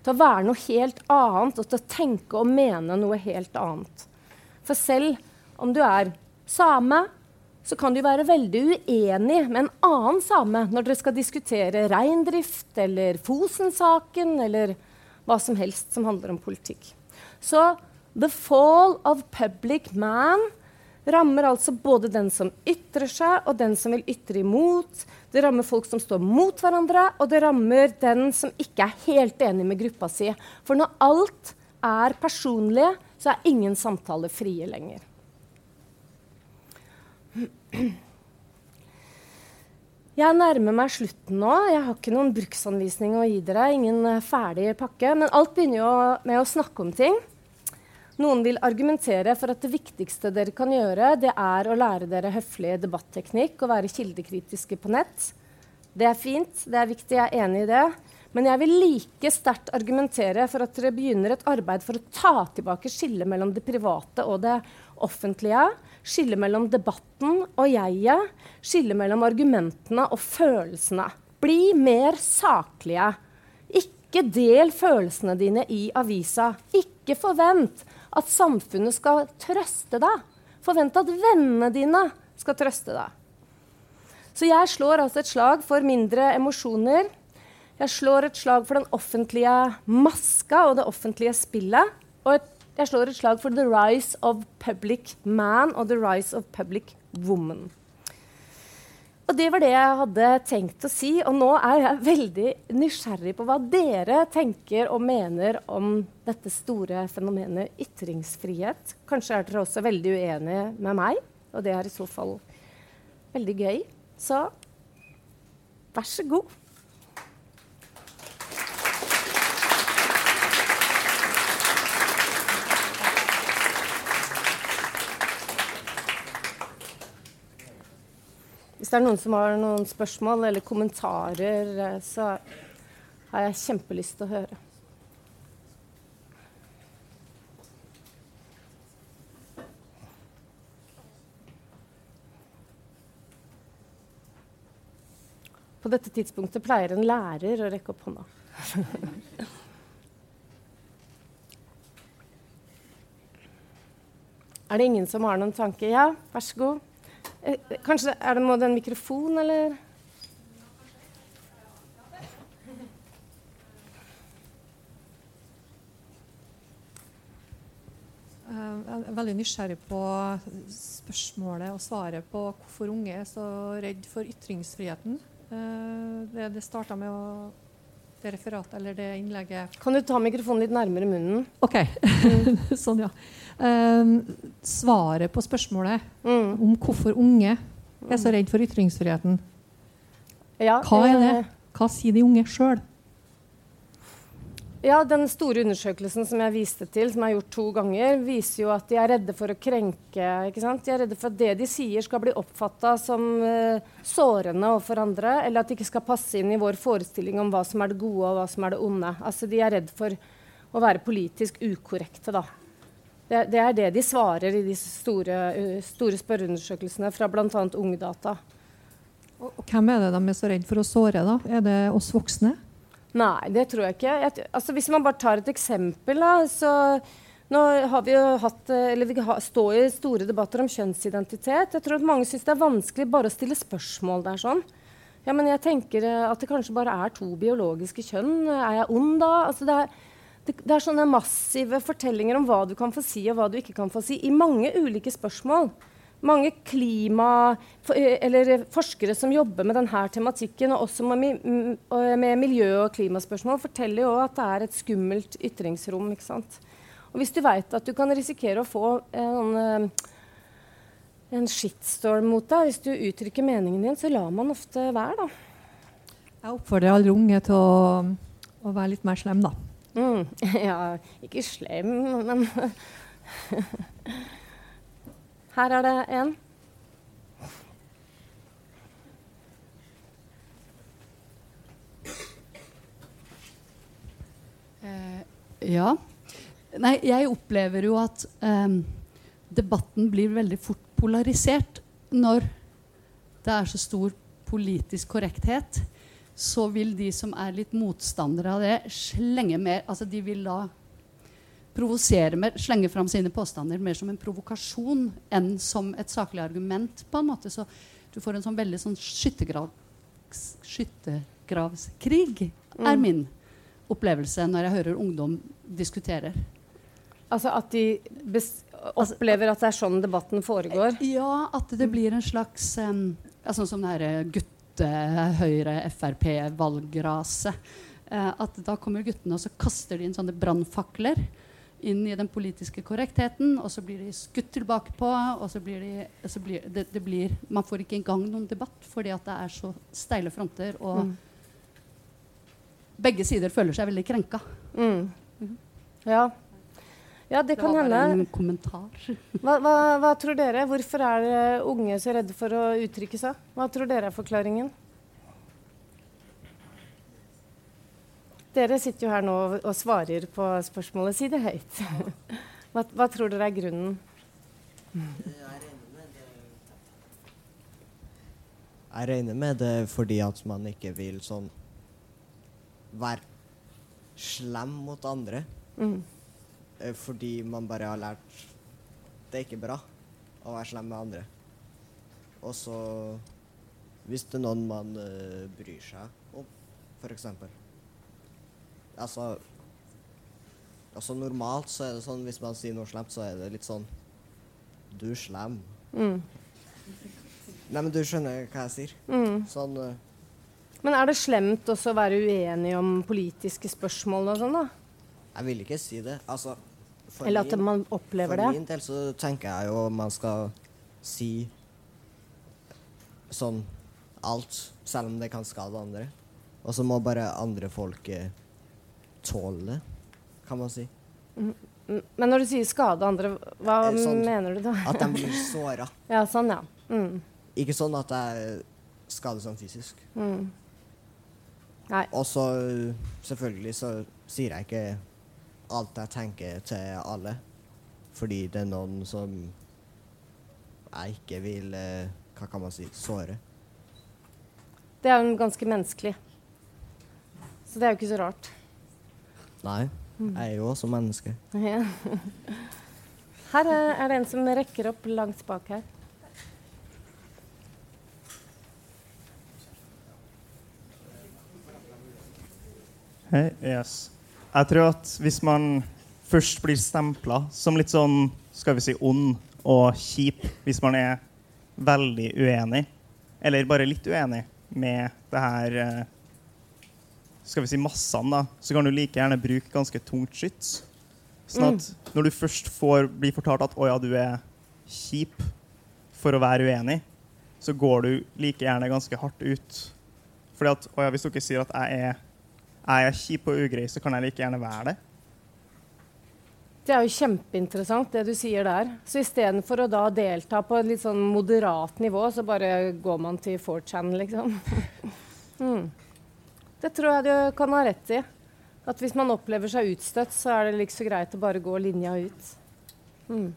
Til å være noe helt annet og til å tenke og mene noe helt annet. For selv om du er same, så kan du være veldig uenig med en annen same når dere skal diskutere reindrift eller Fosen-saken eller hva som helst som handler om politikk. Så the fall of public man rammer altså både den som ytrer seg, og den som vil ytre imot. Det rammer folk som står mot hverandre, og det rammer den som ikke er helt enig med gruppa si. For når alt er personlig, så er ingen samtaler frie lenger. Jeg nærmer meg slutten nå. Jeg har ikke noen bruksanvisning å gi dere. Ingen ferdig pakke. Men alt begynner jo med å snakke om ting. Noen vil argumentere for at det viktigste dere kan gjøre, det er å lære dere høflig debatteknikk og være kildekritiske på nett. Det er fint, det er viktig, jeg er enig i det. Men jeg vil like sterkt argumentere for at dere begynner et arbeid for å ta tilbake skillet mellom det private og det offentlige Skille mellom debatten og jeget. Skille mellom argumentene og følelsene. Bli mer saklige. Ikke del følelsene dine i avisa. Ikke forvent at samfunnet skal trøste deg. Forvent at vennene dine skal trøste deg. Så jeg slår altså et slag for mindre emosjoner. Jeg slår et slag for den offentlige maska og det offentlige spillet. Og et jeg slår et slag for the rise of public man og the rise of public woman. Og Det var det jeg hadde tenkt å si. Og nå er jeg veldig nysgjerrig på hva dere tenker og mener om dette store fenomenet ytringsfrihet. Kanskje er dere også veldig uenige med meg, og det er i så fall veldig gøy. Så vær så god. Hvis det er noen som har noen spørsmål eller kommentarer, eh, så har jeg kjempelyst til å høre. På dette tidspunktet pleier en lærer å rekke opp hånda. <laughs> er det ingen som har noen tanke? Ja, vær så god. Eh, kanskje er det, en mikrofon, eller? Eh, jeg er veldig nysgjerrig på spørsmålet og svaret på hvorfor unge er så redd for ytringsfriheten. Eh, det, det starta med å det referatet eller det innlegget Kan du ta mikrofonen litt nærmere munnen? OK. Mm. <laughs> sånn, ja. Um, svaret på spørsmålet mm. om hvorfor unge er så redd for ytringsfriheten, ja, hva er det? Hva sier de unge sjøl? Ja, Den store undersøkelsen som jeg viste til, som er gjort to ganger, viser jo at de er redde for å krenke. ikke sant? De er redde for at det de sier, skal bli oppfatta som uh, sårende overfor andre, eller at det ikke skal passe inn i vår forestilling om hva som er det gode og hva som er det onde. Altså, De er redd for å være politisk ukorrekte. da. Det, det er det de svarer i de store, uh, store spørreundersøkelsene fra bl.a. Ungdata. Og, og hvem er det de er så redd for å såre? da? Er det oss voksne? Nei, det tror jeg ikke. Jeg, altså, hvis man bare tar et eksempel, da, så nå har vi jo hatt, eller vi står i store debatter om kjønnsidentitet. Jeg tror at mange syns det er vanskelig bare å stille spørsmål der sånn. Ja, men jeg tenker eh, at det kanskje bare er to biologiske kjønn. Er jeg ond da? Altså, det, er, det, det er sånne massive fortellinger om hva du kan få si og hva du ikke kan få si, i mange ulike spørsmål mange klima, eh, eller forskere som jobber med denne tematikken, og også med, med miljø- og klimaspørsmål, forteller jo at det er et skummelt ytringsrom. ikke sant? Og hvis du veit at du kan risikere å få en, eh, en shitstorm mot deg hvis du uttrykker meningen din, så lar man ofte være, da. Jeg oppfordrer alle unge til å, å være litt mer slem, da. Mm, <laughs> ja, ikke slem, men <laughs> Her er det en. Eh, ja. Nei, jeg opplever jo at eh, debatten blir veldig fort polarisert når det er så stor politisk korrekthet. Så vil de som er litt motstandere av det, slenge mer Altså de vil da provosere mer, slenge fram sine påstander mer som en provokasjon enn som et saklig argument. på en måte. Så du får en sånn veldig sånn skyttergrav, skyttergravskrig, mm. er min opplevelse når jeg hører ungdom diskutere. Altså at de opplever at det er sånn debatten foregår? Ja, at det blir en slags um, Sånn som det herre gutte, Høyre, Frp-valgraset. Uh, at da kommer guttene og så kaster de inn sånne brannfakler inn i den politiske korrektheten, og så blir de skutt tilbake på. og så blir, de, så blir det, det, blir, Man får ikke engang noen debatt fordi at det er så steile fronter. Og mm. begge sider føler seg veldig krenka. Mm. Mm. Ja. ja. det, det kan hende. Det var bare en kommentar. <laughs> hva, hva, hva, tror dere? Hvorfor er unge så redde for å uttrykke seg? Hva tror dere er forklaringen? Dere sitter jo her nå og svarer på spørsmålet. Si det høyt. <laughs> Hva, hva tror dere er grunnen? Jeg regner med det fordi at man ikke vil sånn være slem mot andre. Mm. Eh, fordi man bare har lært det er ikke bra å være slem med andre. Og så hvis det er noen man uh, bryr seg om, f.eks. Altså Altså Normalt så er det sånn hvis man sier noe slemt, så er det litt sånn Du er slem. Mm. Nei, men du skjønner hva jeg sier. Mm. Sånn uh, Men er det slemt også å være uenig om politiske spørsmål og sånn, da? Jeg vil ikke si det. Altså Eller at min, man opplever det? For min del så tenker jeg jo man skal si sånn alt, selv om det kan skade andre. Og så må bare andre folk uh, tåle kan man si. Men når du sier skade andre, hva eh, sånn, mener du da? at de blir <laughs> såra. Ja, sånn, ja. Mm. Ikke sånn at jeg skader sånn fysisk. Mm. Nei. Og så selvfølgelig så sier jeg ikke alt jeg tenker til alle. Fordi det er noen som jeg ikke vil eh, Hva kan man si såre. Det er jo ganske menneskelig. Så det er jo ikke så rart. Nei. Jeg er jo også menneske. Ja. Her er det en som rekker opp langt bak her. Hei, yes. Jeg tror at hvis man først blir stempla som litt sånn skal vi si ond og kjip hvis man er veldig uenig, eller bare litt uenig med det her eh, skal vi si massene, da, så kan du like gjerne bruke ganske tungt skyts. Sånn at mm. når du først får, bli fortalt at 'å ja, du er kjip for å være uenig', så går du like gjerne ganske hardt ut. Fordi at, å ja, Hvis dere sier at jeg er, er jeg kjip og ugrei, så kan jeg like gjerne være det. Det er jo kjempeinteressant, det du sier der. Så istedenfor å da delta på et litt sånn moderat nivå, så bare går man til 4chan, liksom. <laughs> mm. Det tror jeg du kan ha rett i. At hvis man opplever seg utstøtt, så er det like så greit å bare gå linja ut. Mm.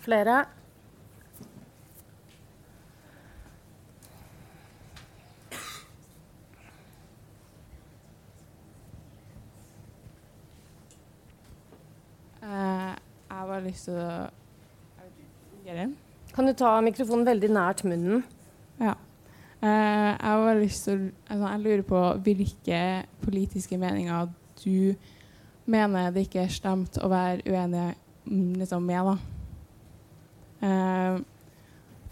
Flere? Uh, jeg har bare lyst til å Gjøre det? Kan du ta mikrofonen veldig nært munnen? Ja. Uh, jeg har lyst til altså, Jeg lurer på hvilke politiske meninger du mener det ikke er stemt å være uenig mm, liksom, med, da. Uh,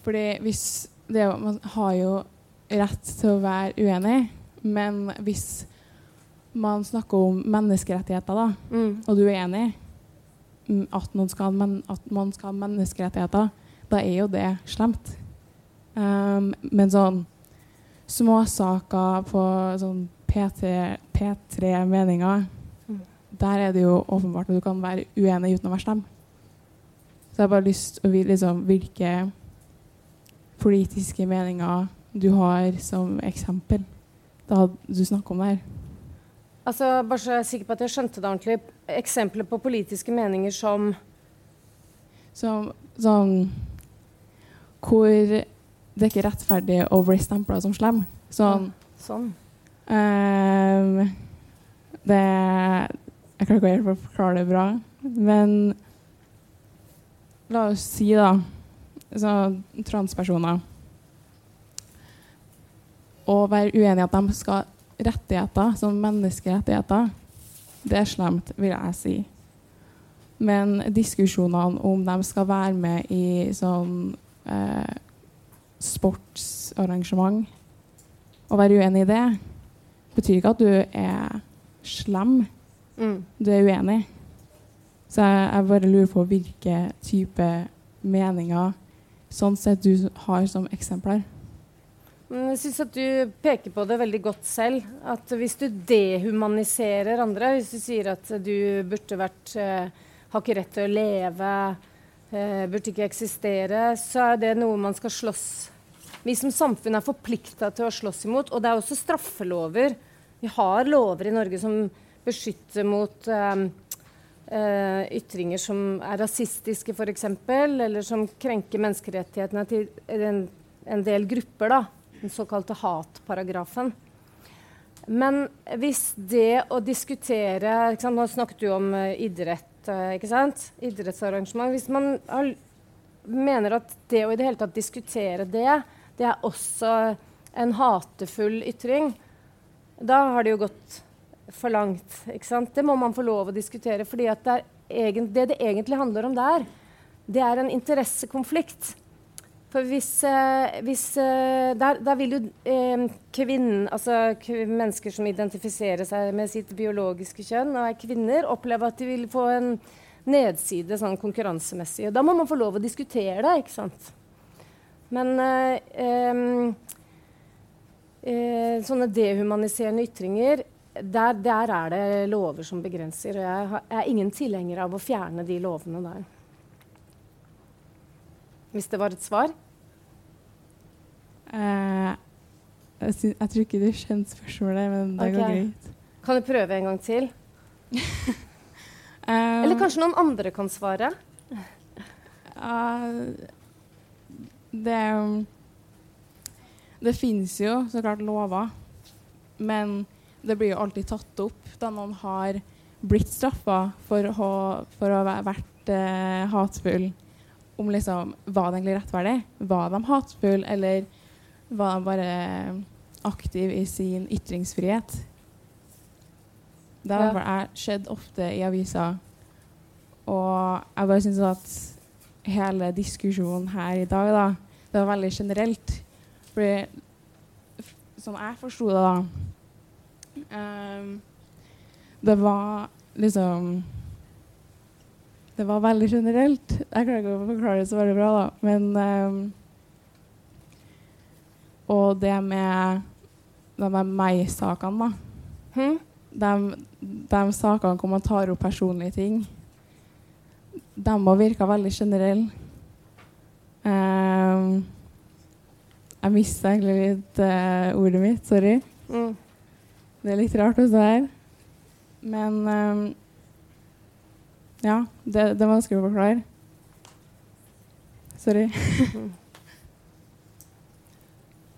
fordi hvis det, Man har jo rett til å være uenig, men hvis man snakker om menneskerettigheter, da, Mm. og du er enig mm, at man skal, men, at man skal ha menneskerettigheter, da er jo det slemt. Um, men sånn småsaker på sånn P3, P3-meninger, Mm. der er det jo åpenbart at du kan være uenig uten å være slem. Så jeg har bare lyst til å vite liksom, hvilke politiske meninger du har som eksempel da du snakker om det her. Altså, bare så jeg er sikker på at jeg skjønte det ordentlig. Eksempler på politiske meninger som Som sånn Hvor det er ikke rettferdig å bli stempla som slem. Sånn Sånn. Um, Det Jeg klarer ikke helt å forklare det bra, men la oss si, da så, Transpersoner. Å være uenig i at de skal ha rettigheter, som menneskerettigheter, det er slemt, vil jeg si. Men diskusjonene om de skal være med i sånn eh, sportsarrangement Å være uenig i det, betyr ikke at du er slem. Mm. Du er uenig. Så jeg, jeg bare lurer på hvilke type meninger sånn sett du har som eksempler. Jeg syns at du peker på det veldig godt selv. At hvis du dehumaniserer andre, hvis du sier at du burde vært eh, Har ikke rett til å leve, burde ikke eksistere, så er det noe man skal slåss Vi som samfunn er forplikta til å slåss imot. Og det er også straffelover. Vi har lover i Norge som beskytter mot eh, eh, ytringer som er rasistiske, f.eks., eller som krenker menneskerettighetene til en, en del grupper. da den såkalte hatparagrafen. Men hvis det å diskutere sant, Nå snakket du om eh, idrett, eh, ikke sant? idrettsarrangement. Hvis man har, mener at det å i det hele tatt diskutere det, det er også en hatefull ytring, da har det jo gått for langt. Ikke sant? Det må man få lov å diskutere. fordi det, det det egentlig handler om der, det er en interessekonflikt. For hvis, eh, hvis eh, der, der vil jo eh, kvinnen, altså mennesker som identifiserer seg med sitt biologiske kjønn og er kvinner, oppleve at de vil få en nedside sånn konkurransemessig. Og da må man få lov å diskutere det, ikke sant. Men eh, eh, sånne dehumaniserende ytringer, der, der er det lover som begrenser. Og jeg, har, jeg er ingen tilhenger av å fjerne de lovene der. Hvis det var et svar? Uh, jeg, synes, jeg tror ikke du skjønte spørsmålet, men det går greit. Kan du prøve en gang til? um, <laughs> Eller kanskje noen andre kan svare? Uh, det Det finnes jo så klart lover, men det blir jo alltid tatt opp da noen har blitt straffa for, for å ha vært uh, hatefull. Om liksom Var det egentlig rettferdig? Var de hatefulle, eller var de bare aktive i sin ytringsfrihet? Det har Ja. jeg skjedd ofte i aviser. Og jeg bare syns at hele diskusjonen her i dag, da, det var veldig generelt. Fordi som sånn jeg forsto det, da um, Det var liksom Det var veldig generelt. Jeg klarer ikke å forklare det så veldig bra, da. Men um, og det med de der meg-sakene, da. Hm? De, de sakene hvor man tar opp personlige ting, de har virka veldig generelle. Um, jeg mista egentlig litt uh, ordet mitt. Sorry. Mm. Det er litt rart også her. Men ehm, ja, det, det er vanskelig å forklare. Sorry. <laughs>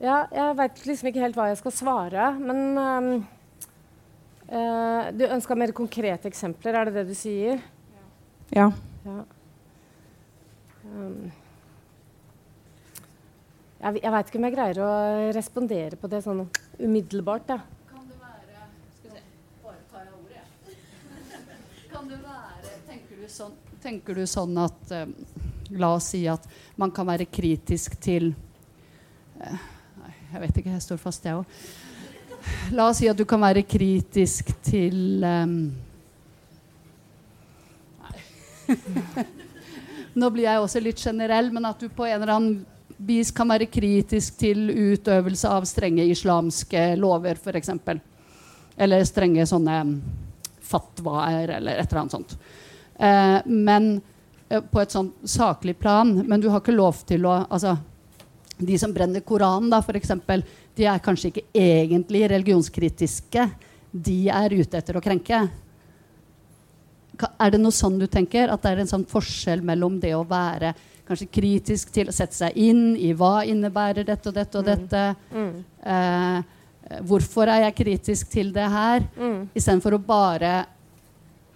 Ja, jeg veit liksom ikke helt hva jeg skal svare, men um, uh, Du ønska mer konkrete eksempler, er det det du sier? Ja. Ja. Um, jeg jeg veit ikke om jeg greier å respondere på det sånn umiddelbart. Ja. Kan det være Skal vi se, bare tar jeg ordet, jeg. Kan det være Tenker du sånn, tenker du sånn at eh, La oss si at man kan være kritisk til eh, jeg vet ikke. Jeg står fast, jeg òg. La oss si at du kan være kritisk til eh, Nei. <laughs> Nå blir jeg også litt generell, men at du på en eller annen vis kan være kritisk til utøvelse av strenge islamske lover, f.eks. Eller strenge sånne fatwaer, eller et eller annet sånt. Eh, men eh, på et sånn saklig plan. Men du har ikke lov til å altså, De som brenner Koranen, da, f.eks., de er kanskje ikke egentlig religionskritiske. De er ute etter å krenke. Er det noe sånn du tenker? At det er en sånn forskjell mellom det å være kanskje kritisk til å sette seg inn i hva innebærer dette og dette og dette. Mm. Eh, hvorfor er jeg kritisk til det her? Mm. Istedenfor å bare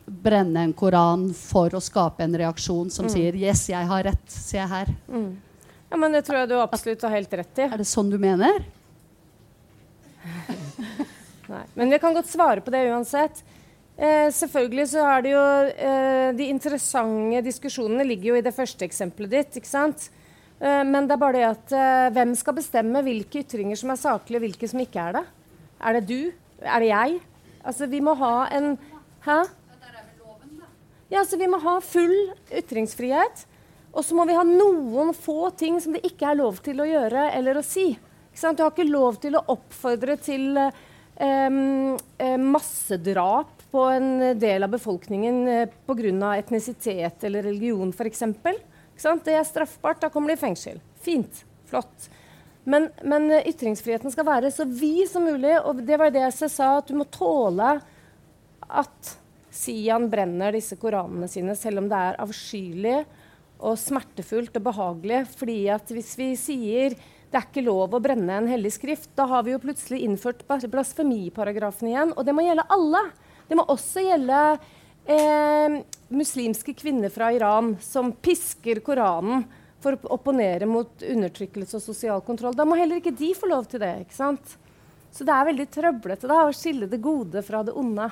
brenne en koran for å skape en reaksjon som sier 'yes, jeg har rett'. Se her. Mm. Ja, men det tror jeg du absolutt har helt rett i. Er det sånn du mener? <laughs> Nei. Men jeg kan godt svare på det uansett. Eh, selvfølgelig så er det jo eh, De interessante diskusjonene ligger jo i det første eksempelet ditt. ikke sant? Eh, men det er bare det at eh, hvem skal bestemme hvilke ytringer som er saklige, og hvilke som ikke er det? Er det du? Er det jeg? Altså, vi må ha en Hæ? Ja, så Vi må ha full ytringsfrihet. Og så må vi ha noen få ting som det ikke er lov til å gjøre eller å si. Du har ikke lov til å oppfordre til eh, massedrap på en del av befolkningen eh, pga. etnisitet eller religion f.eks. Det er straffbart. Da kommer de i fengsel. Fint. Flott. Men, men eh, ytringsfriheten skal være så vid som mulig. Og det var det jeg sa, at du må tåle at Sian brenner disse koranene sine, selv om det er avskyelig og smertefullt og behagelig. Fordi at hvis vi sier det er ikke lov å brenne en hellig skrift, da har vi jo plutselig innført blas- blasfemiparagrafen igjen. Og det må gjelde alle. Det må også gjelde eh, muslimske kvinner fra Iran som pisker Koranen for å opponere mot undertrykkelse og sosial kontroll. Da må heller ikke de få lov til det. ikke sant? Så det er veldig trøblete da, å skille det gode fra det onde.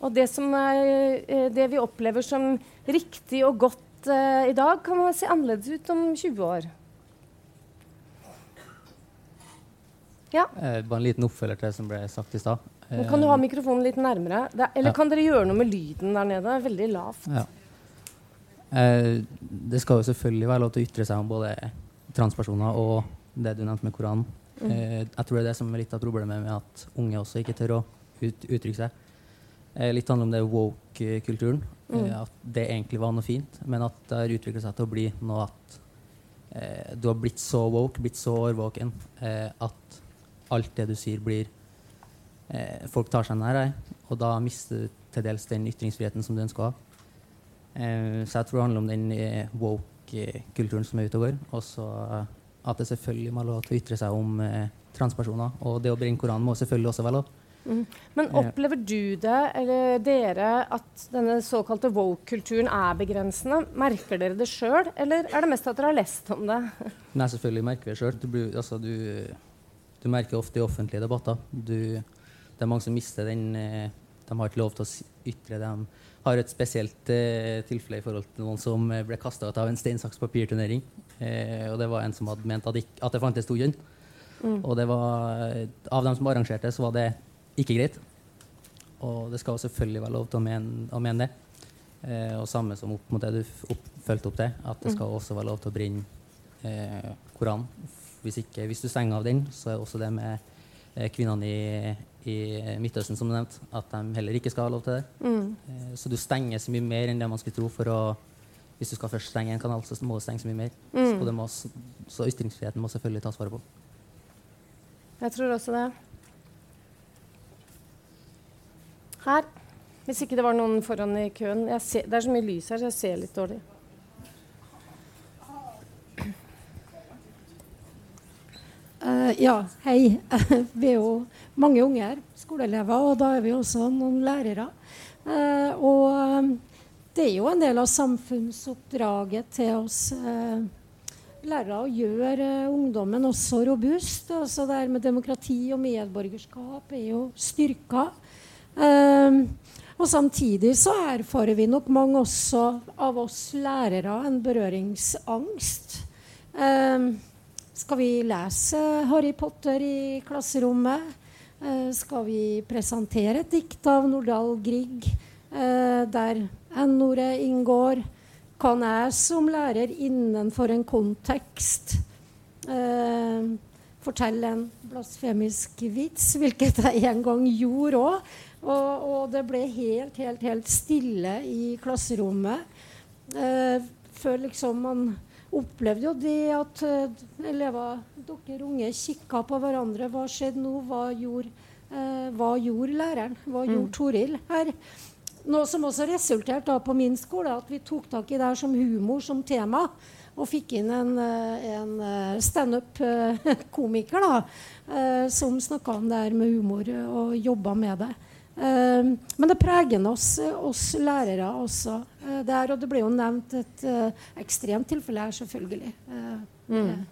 Og det, som, eh, det vi opplever som riktig og godt eh, i dag, kan se annerledes ut om 20 år. Ja, Eh, bare en liten oppfølger til det som ble sagt i stad. Kan du ha mikrofonen litt nærmere? Eller Ja. kan dere gjøre noe med lyden der nede? Det er veldig lavt. Ja. Eh, det skal jo selvfølgelig være lov til å ytre seg om både transpersoner og det du nevnte med Koranen. Mm. Eh, jeg tror det er det som er litt av problemet med at unge også ikke tør å ut, uttrykke seg. Eh, litt handler om det woke-kulturen. Mm. Eh, at det egentlig var noe fint, men at det har utviklet seg til å bli noe at eh, du har blitt så woke, blitt så årvåken, eh, at alt det du sier, blir eh, Folk tar seg nær deg, og da mister du til dels den ytringsfriheten som du ønsker å ha. Eh, så jeg tror det handler om den woke-kulturen som er ute og går. Og så at det selvfølgelig må være lov til å ytre seg om transpersoner. Og det å brenne Koranen må selvfølgelig også være lov. Mm. Men opplever du det, eller dere, at denne såkalte woke-kulturen er begrensende? Merker dere det sjøl, eller er det mest at dere har lest om det? <laughs> Nei, selvfølgelig merker vi det sjøl. Du, altså, du, du merker ofte i offentlige debatter. Du, det er mange som mister den eh, De har ikke lov til å ytre det. De har et spesielt eh, tilfelle i forhold til noen som ble kasta ut av en stein, saks, papir-turnering. Eh, og det var en som hadde ment at, ikke, at det fantes to kjønn. Mm. Og det var, eh, av dem som arrangerte, så var det ikke greit. Og det skal selvfølgelig være lov til å mene, å mene det. Eh, og samme som opp mot det du opp, fulgte opp til, at det skal også være lov til å brenne eh, Koranen. hvis, ikke, hvis du stenger av den, så er også det med eh, kvinnene i, i Midtøsten, som du nevnte, at de heller ikke skal ha lov til det. Mm. Eh, så du stenger så mye mer enn det man skulle tro for å Hvis du skal først stenge en kanal, så må du stenge så mye mer. Mm. Så, må, så ytringsfriheten må selvfølgelig tas vare på. Jeg tror også det. Her. Hvis ikke det var noen foran i køen. Ser, det er så mye lys her, så jeg ser litt dårlig. Uh, ja, hei. <laughs> vi er jo mange unger, skoleelever, og da er vi også noen lærere. Uh, og eh, det er jo en del av samfunnsoppdraget til oss uh, lærere å gjøre ungdommen også robust. Altså det her med demokrati og medborgerskap er jo styrka. Eh, og samtidig så erfarer vi nok mange også av oss lærere en berøringsangst. Eh, skal vi lese Harry Potter i klasserommet? Eh, skal vi presentere et dikt av Nordahl Grieg eh, der N-ordet inngår? Kan jeg som lærer innenfor en kontekst fortelle en blasfemisk vits, hvilket jeg en gang gjorde òg? Og, og det ble helt, helt, helt stille i klasserommet. Eh, før liksom man opplevde jo det at eh, elever, dere unge, kikka på hverandre. Hva skjedde nå? Hva gjorde, eh, hva gjorde læreren? Hva Mm. gjorde Toril her? Noe som også resulterte på min skole, at vi tok tak i det her som humor som tema. Og fikk inn en, eh, en eh, standup-komiker <laughs> da, som snakka om det her med humor og jobba med det. Eh, men det preger oss, oss lærere også. eh, der, og det ble jo nevnt et eh, ekstremt tilfelle her, selvfølgelig. Mm.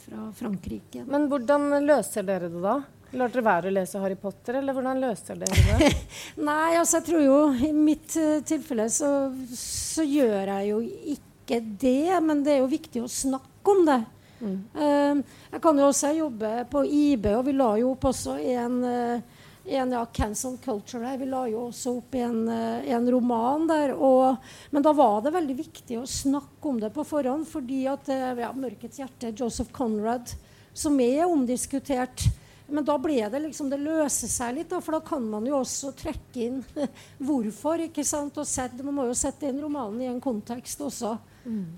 fra Frankrike. Men hvordan løser dere det da? Lar dere være å lese Harry Potter, eller hvordan løser dere det? <laughs> Nei, altså jeg tror jo i mitt tilfelle så, så gjør jeg jo ikke det, men det er jo viktig å snakke om det. Mm. Jeg kan jo også jobbe på IB, og vi la jo opp også en, eh, en ja, cancel culture der. Vi la jo også opp en, eh, en roman der. Og, men da var det veldig viktig å snakke om det på forhånd, fordi at eh, ja, 'Mørkets hjerte', Joseph Conrad, som er omdiskutert men da ble det liksom Det løser seg litt, da, for da kan man jo også trekke inn <laughs> hvorfor. ikke sant, og sette, Man må jo sette inn romanen i en kontekst også.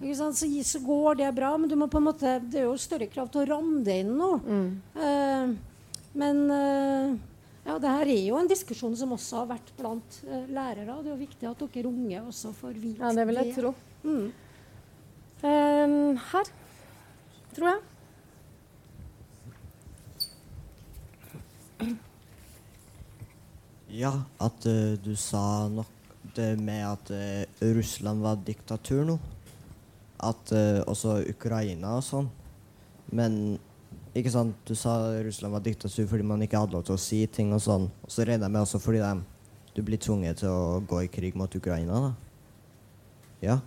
ikke sant, så, så går det bra, men du må på en måte, det er jo større krav til å ramme det inn nå. Eh, men eh, ja, det her er jo en diskusjon som også har vært blant uh, lærere. Det er jo viktig at dere unge også får vite Ja, det vil jeg tro. Mm. Um, her, tror jeg. Ja, at uh, du sa nok det med at uh, Russland var diktatur nå. At uh, også Ukraina og sånn. Men ikke sant, du sa Russland var diktatur fordi man ikke hadde lov til å si ting og sånn. Og så regner jeg med også fordi de, du blir tvunget til å gå i krig mot Ukraina, da. Ja,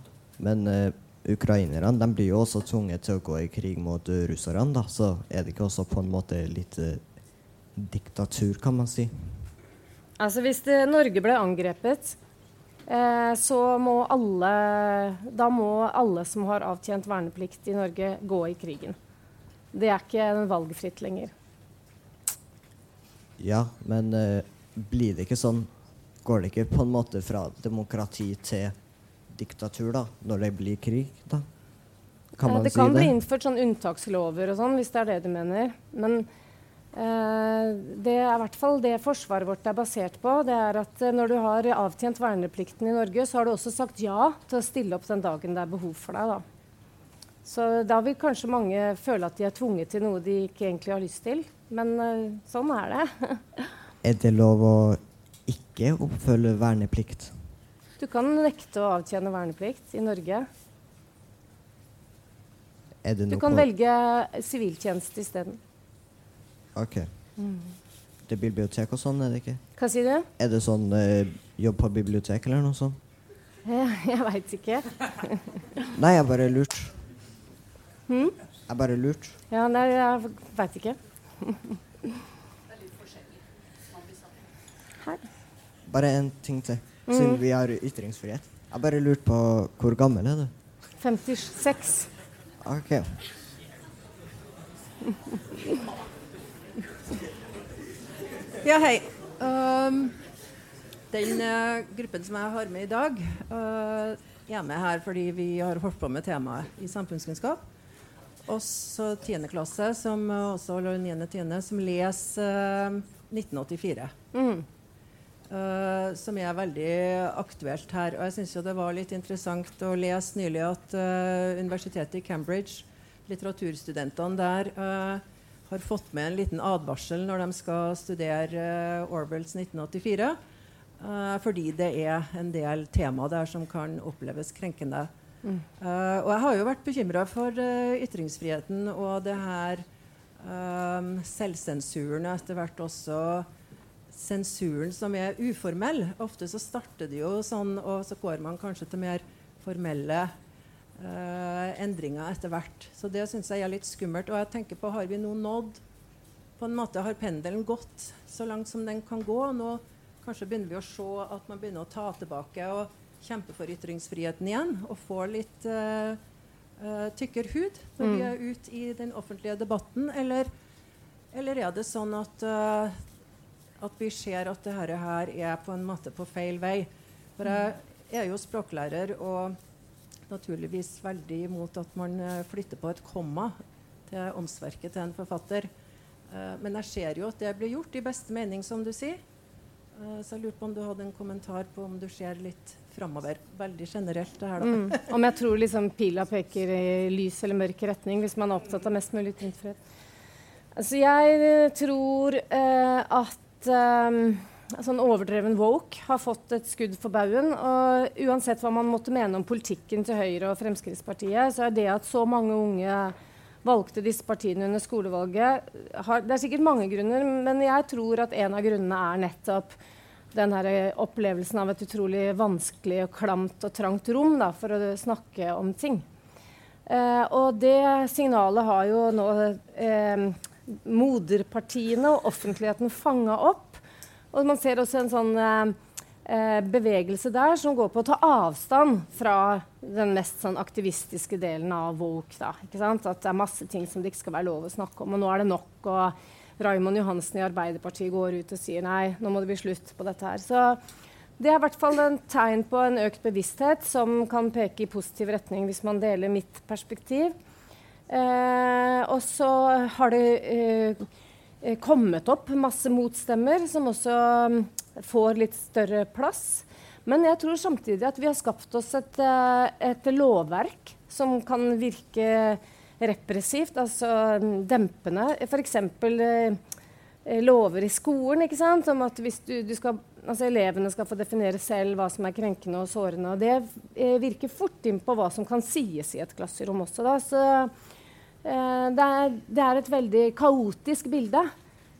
men uh, ukrainerne de blir jo også tvunget til å gå i krig mot uh, russerne, da. Så er det ikke også på en måte litt uh, diktatur, kan man si. Altså Hvis det, Norge ble angrepet, eh, så må alle Da må alle som har avtjent verneplikt i Norge, gå i krigen. Det er ikke valgfritt lenger. Ja, men uh, blir det ikke sånn Går det ikke på en måte fra demokrati til diktatur, da? Når det blir krig, da? Kan man det si kan det? bli innført sånn unntakslover og sånn, hvis det er det du mener. Men uh, det er i hvert fall det forsvaret vårt er basert på. Det er at eh, når du har avtjent verneplikten i Norge, så har du også sagt ja til å stille opp den dagen det er behov for deg. da. Så da vil kanskje mange føle at de er tvunget til noe de ikke egentlig har lyst til. Men eh, sånn er det. <laughs> Er det lov å ikke oppfølge verneplikt? Du kan nekte å avtjene verneplikt i Norge. Du kan velge siviltjeneste isteden. OK. Mm. Det er bibliotek og sånn, er det ikke? Hva sier du? Er det sånn eh, jobb på bibliotek eller noe sånt? Jeg, <laughs> jeg veit ikke. Nei, jeg bare lurt. Hm? Jeg bare lurt. Ja, nei, jeg veit ikke. Her. Bare en ting til, Mm. siden vi har ytringsfrihet. Jeg bare lurte på hvor gammel er du? 56. OK. <laughs> Ja, hei. Um, den uh, gruppen som jeg har med i dag, uh, er med her fordi vi har holdt på med temaet i samfunnskunnskap. Også 10. klasse, som eh, også, holder 9. 10., som leser eh, 1984. Mm. Uh, som er veldig aktuelt her. Og jeg syns det var litt interessant å lese nylig at uh, universitetet i Cambridge, litteraturstudentene der, uh, har fått med en liten advarsel når de skal studere Orwells 1984. eh, fordi det er en del tema der som kan oppleves krenkende. Eh, og jeg har jo vært bekymra for uh, ytringsfriheten og det her um, selvsensuren og etter hvert også sensuren som er uformell. Ofte så starter det jo sånn, og så går man kanskje til mer formelle uh, endringer etter hvert. Så det syns jeg er litt skummelt. Og jeg tenker på, har vi nå nådd På en måte har pendelen gått så langt som den kan gå. Nå kanskje begynner vi å se at man begynner å ta tilbake og kjempe for ytringsfriheten igjen. Og få litt uh, uh, tykkere hud når vi Mm. er ute i den offentlige debatten. Eller, eller er det sånn at uh, at vi ser at dette her er på en måte på feil vei. For jeg er jo språklærer og naturligvis veldig imot at man eh, flytter på et komma til åndsverket til en forfatter. Eh, men jeg ser jo at det blir gjort i beste mening, som du sier. Eh, så jeg lurte på om du hadde en kommentar på om du ser litt framover. Veldig generelt, det her, da. Mm. Om jeg tror liksom pila peker i lys eller mørk retning hvis man er opptatt av mest mulig ytringsfrihet. Altså jeg eh, tror eh, at eh, sånn overdreven woke har fått et skudd for baugen. Og uansett hva man måtte mene om politikken til Høyre og Fremskrittspartiet, så er det at så mange unge valgte disse partiene under skolevalget har, Det er sikkert mange grunner, men jeg tror at en av grunnene er nettopp den her opplevelsen av et utrolig vanskelig og klamt og trangt rom da, for å snakke om ting. Eh, og det signalet har jo nå eh, moderpartiene og offentligheten fanga opp. Og man ser også en sånn eh, bevegelse der som går på å ta avstand fra den mest sånn aktivistiske delen av woke. Da? At det er masse ting som det ikke skal være lov å snakke om, og nå er det nok. og Raymond Johansen i Arbeiderpartiet går ut og sier nei, nå må det bli slutt på dette her. Så det er i hvert fall en tegn på en økt bevissthet som kan peke i positiv retning hvis man deler mitt perspektiv. Eh, og så har det eh, eh, kommet opp masse motstemmer som også får litt større plass. Men jeg tror samtidig at vi har skapt oss et, eh, et lovverk som kan virke repressivt, altså mm, dempende. F.eks. Eh, lover i skolen ikke sant? om at du, du skal, altså elevene skal få definere selv hva som er krenkende og sårende. og Det eh, virker fort inn på hva som kan sies i et klasserom også. Da. Så eh, det, er, det er et veldig kaotisk bilde.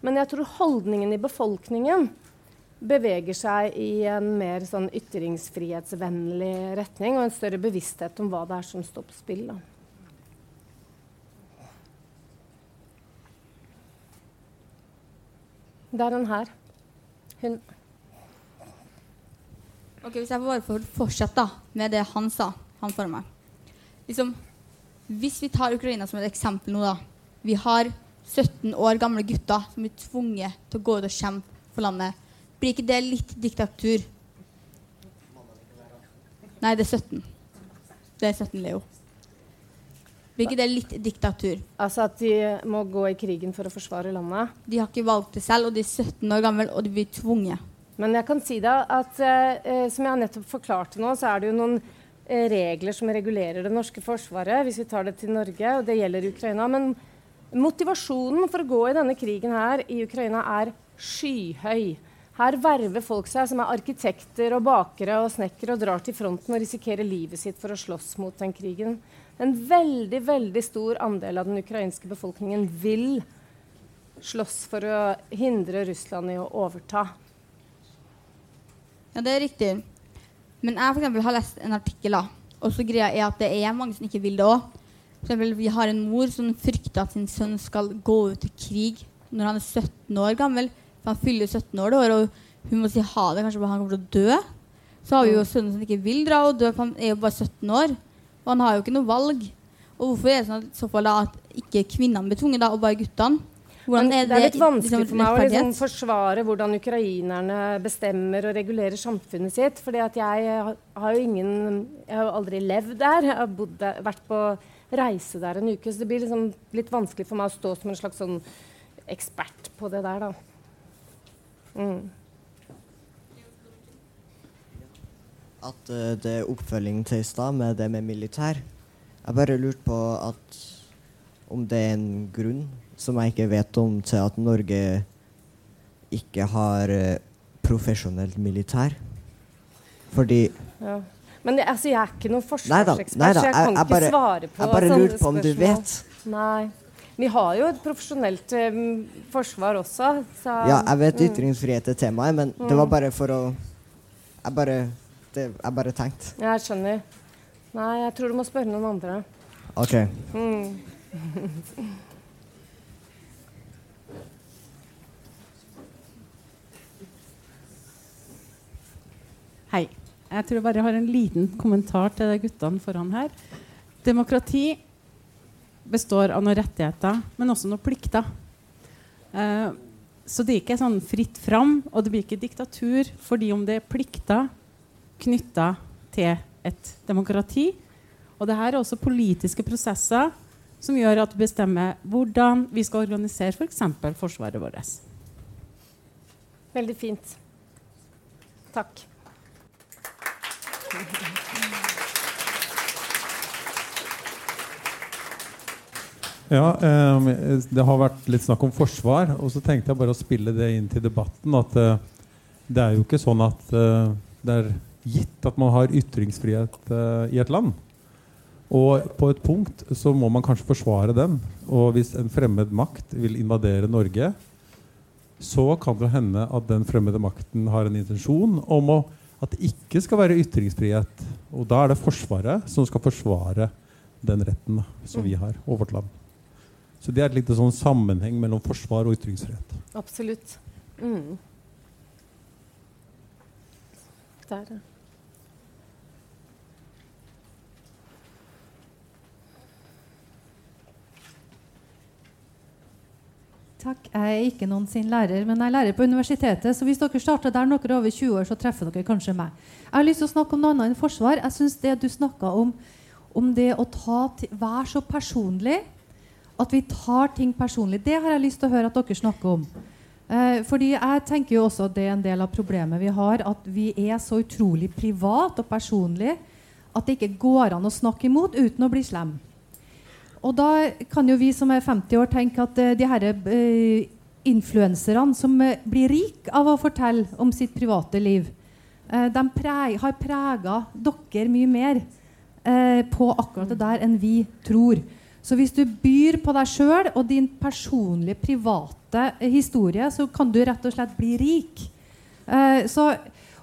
Men jeg tror holdningen i befolkningen beveger seg i en mer sånn ytringsfrihetsvennlig retning og en større bevissthet om hva det er som står på spill. Da. Det er den her. Hun. Ok, Hvis jeg bare får fortsette med det han sa, han for meg. Liksom, hvis vi tar Ukraina som et eksempel nå, da. Vi har 17 år gamle gutter som blir tvunget til å gå ut og kjempe for landet. Blir ikke det litt diktatur? Nei, det er 17. Det er 17, Leo. Blir ikke det litt diktatur? Altså at de må gå i krigen for å forsvare landet? De har ikke valgt det selv, og de er 17 år gamle, og de blir tvunget. Men jeg kan si deg at eh, som jeg nettopp forklarte nå, så er det jo noen eh, regler som regulerer det norske forsvaret, hvis vi tar det til Norge, og det gjelder Ukraina. Men motivasjonen for å gå i denne krigen her i Ukraina er skyhøy. Her verver folk seg som er arkitekter og bakere og snekkere og drar til fronten og risikerer livet sitt for å slåss mot den krigen. En veldig, veldig stor andel av den ukrainske befolkningen vil slåss for å hindre Russland i å overta. Ja, det er riktig. Men jeg for har lest en artikkel, og så greia er at det er mange som ikke vil det òg. Vi har en mor som frykter at sin sønn skal gå ut i krig når han er 17 år gammel. For han fyller 17 år det året, og hun må si ha det. Kanskje han kommer til å dø. Så har vi jo sønnen som ikke vil dra og dø, for han er jo bare 17 år. Og han har jo ikke noe valg. Og hvorfor er det sånn at, så fall da, at ikke kvinnene blir tvunget, da, og bare guttene. Hvordan er det er litt vanskelig liksom for meg å liksom forsvare hvordan ukrainerne bestemmer og regulerer samfunnet sitt. fordi at jeg har- har jo ingen Jeg har jo aldri levd der. Jeg har der, vært på reise der en uke. Så det blir liksom litt vanskelig for meg å stå som en slags sånn ekspert på det der, da. Mm. At uh, det er oppfølging til i stad med det med militær. Jeg bare lurte på at om det er en grunn som jeg ikke vet om, til at Norge ikke har eh, profesjonelt militær. Fordi Ja. Men jeg, altså, jeg er ikke noen forsvarsekspert, så jeg jeg- kan jeg ikke bare- svare på jeg bare lurer lurte på om du vet. Nei. Vi har jo et profesjonelt um, forsvar også. Så, Ja, jeg vet mm. ytringsfrihet er temaet, men det Mm. var bare for å Jeg bare, det, er bare tenkt. Jeg skjønner. Nei, jeg tror du må spørre noen andre. OK. Mm. Hei. Jeg tror jeg bare har en liten kommentar til guttene foran her. Demokrati består av noen rettigheter, men også noen plikter. Eh, så det er ikke sånn fritt fram, og det blir ikke diktatur fordi om det er plikter knytta til et demokrati. Og det her er også politiske prosesser som gjør at vi bestemmer hvordan vi skal organisere f.eks. For forsvaret vårt. Veldig fint. Takk. Ja, um, det har vært litt snakk om forsvar, og så tenkte jeg bare å spille det inn til debatten. At uh, det er jo ikke sånn at uh, det er gitt at man har ytringsfrihet uh, i et land. Og på et punkt så må man kanskje forsvare den. Og hvis en fremmed makt vil invadere Norge, så kan det hende at den fremmede makten har en intensjon om å, at det ikke skal være ytringsfrihet. Og da er det Forsvaret som skal forsvare den retten som vi har, og vårt land. Så det er et lite sånn sammenheng mellom forsvar og ytringsfrihet. Absolutt. Mm. Der, ja. Takk. Jeg er ikke noen sin lærer, men jeg er lærer på universitetet. Så hvis dere starter der når dere er over 20 år, så treffer dere kanskje meg. Jeg har lyst til å snakke om noe annet enn forsvar. Jeg synes det du snakka om, om det å ta til, være så personlig, at vi tar ting personlig, det har jeg lyst til å høre at dere snakker om. Eh, fordi jeg tenker jo også at det er en del av problemet vi har, at vi er så utrolig privat og personlig at det ikke går an å snakke imot uten å bli slem. Og da kan jo vi som er 50 år, tenke at eh, de her eh, influenserne som eh, blir rike av å fortelle om sitt private liv, eh, de preg, har prega dere mye mer eh, på akkurat det der enn vi tror. Så hvis du byr på deg sjøl og din personlige, private eh, historie, så kan du rett og slett bli rik. Eh, så,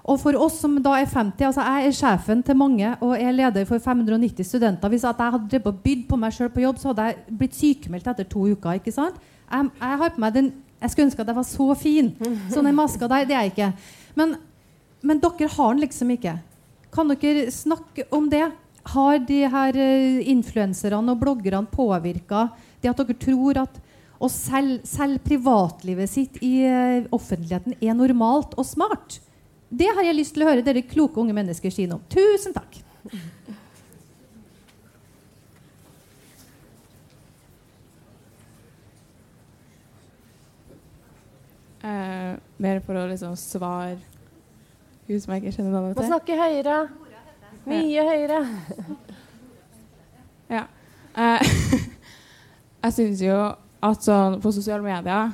og for oss som da er 50 altså Jeg er sjefen til mange og er leder for 590 studenter. Hvis jeg hadde bydd på meg sjøl på jobb, så hadde jeg blitt sykemeldt etter to uker. ikke sant? Jeg, jeg har på meg den Jeg skulle ønske at jeg var så fin. Sånn den maska der, det er jeg ikke. Men, men dere har den liksom ikke. Kan dere snakke om det? Har de her uh, influenserne og bloggerne påvirka det at dere tror at å selge, selge privatlivet sitt i eh, offentligheten er normalt og smart? Det har jeg lyst til å høre dere kloke unge mennesker si noe om. Tusen takk. Eh, mer for å liksom svare hun som jeg ikke kjenner navnet Må snakke høyere. Mye høyere. Ja. Eh, <laughs> jeg syns jo at sånn på sosiale medier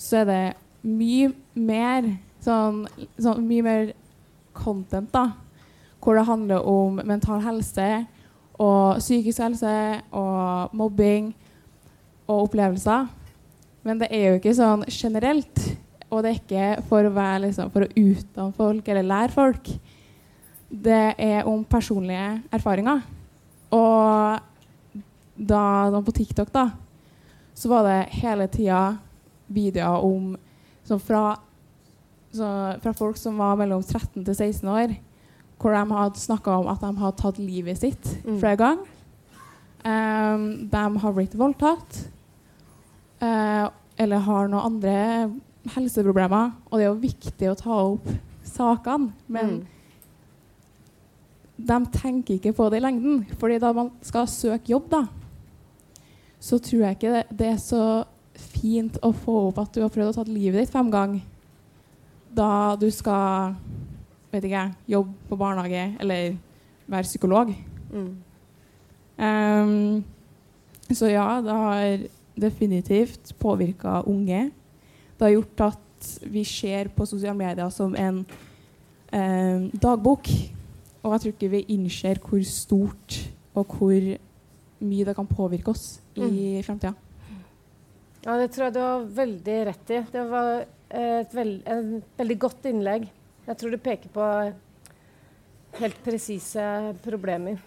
så er det mye mer sånn, sånn mye mer content, da. Hvor det handler om mental helse og psykisk helse og mobbing og opplevelser. Men det er jo ikke sånn generelt. Og det er ikke for å, være, liksom, for å utdanne folk eller lære folk. Det er om personlige erfaringer. Og da, på TikTok da, så var det hele tida videoer om så fra, så, fra folk som var mellom 13 til 16 år, hvor de hadde snakka om at de hadde tatt livet sitt Mm. flere ganger. Um, de har blitt voldtatt Uh, eller har noen andre helseproblemer. Og det er jo viktig å ta opp sakene, men de tenker ikke på det i lengden. fordi da man skal søke jobb, da, så tror jeg ikke det, det er så fint å få opp at du har prøvd å ta livet ditt fem ganger. Da du skal vet ikke, jobbe på barnehage eller være psykolog. Mm. Um, så ja, det har definitivt påvirka unge. Det har gjort at vi ser på sosiale medier som en um, dagbok. Og jeg tror ikke vi innser hvor stort og hvor mye det kan påvirke oss i Mm. framtida. Ja, det tror jeg du har veldig rett i. Det var et veld, en veldig godt innlegg. Jeg tror du peker på helt presise problemer.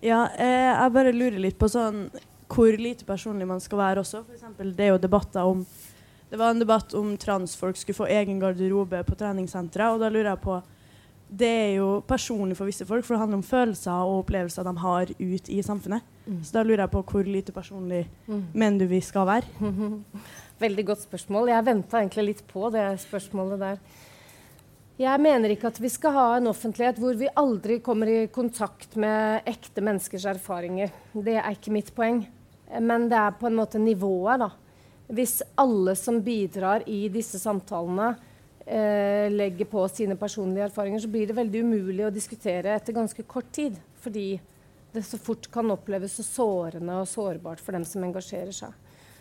Ja, eh, jeg bare lurer litt på sånn hvor lite personlig man skal være også. For eksempel, det er jo debatter om Det var en debatt om transfolk skulle få egen garderobe på treningssenteret, og da lurer jeg på Det er jo personlig for visse folk, for det handler om følelser og opplevelser de har ut i samfunnet. Mm. Så da lurer jeg på hvor lite personlig Mm. mener du vi skal være? <laughs> Veldig godt spørsmål. Jeg venta egentlig litt på det spørsmålet der. Jeg mener ikke at vi skal ha en offentlighet hvor vi aldri kommer i kontakt med ekte menneskers erfaringer. Det er ikke mitt poeng. Men det er på en måte nivået, da. Hvis alle som bidrar i disse samtalene, eh, legger på sine personlige erfaringer, så blir det veldig umulig å diskutere etter ganske kort tid. Fordi det så fort kan oppleves så sårende og sårbart for dem som engasjerer seg.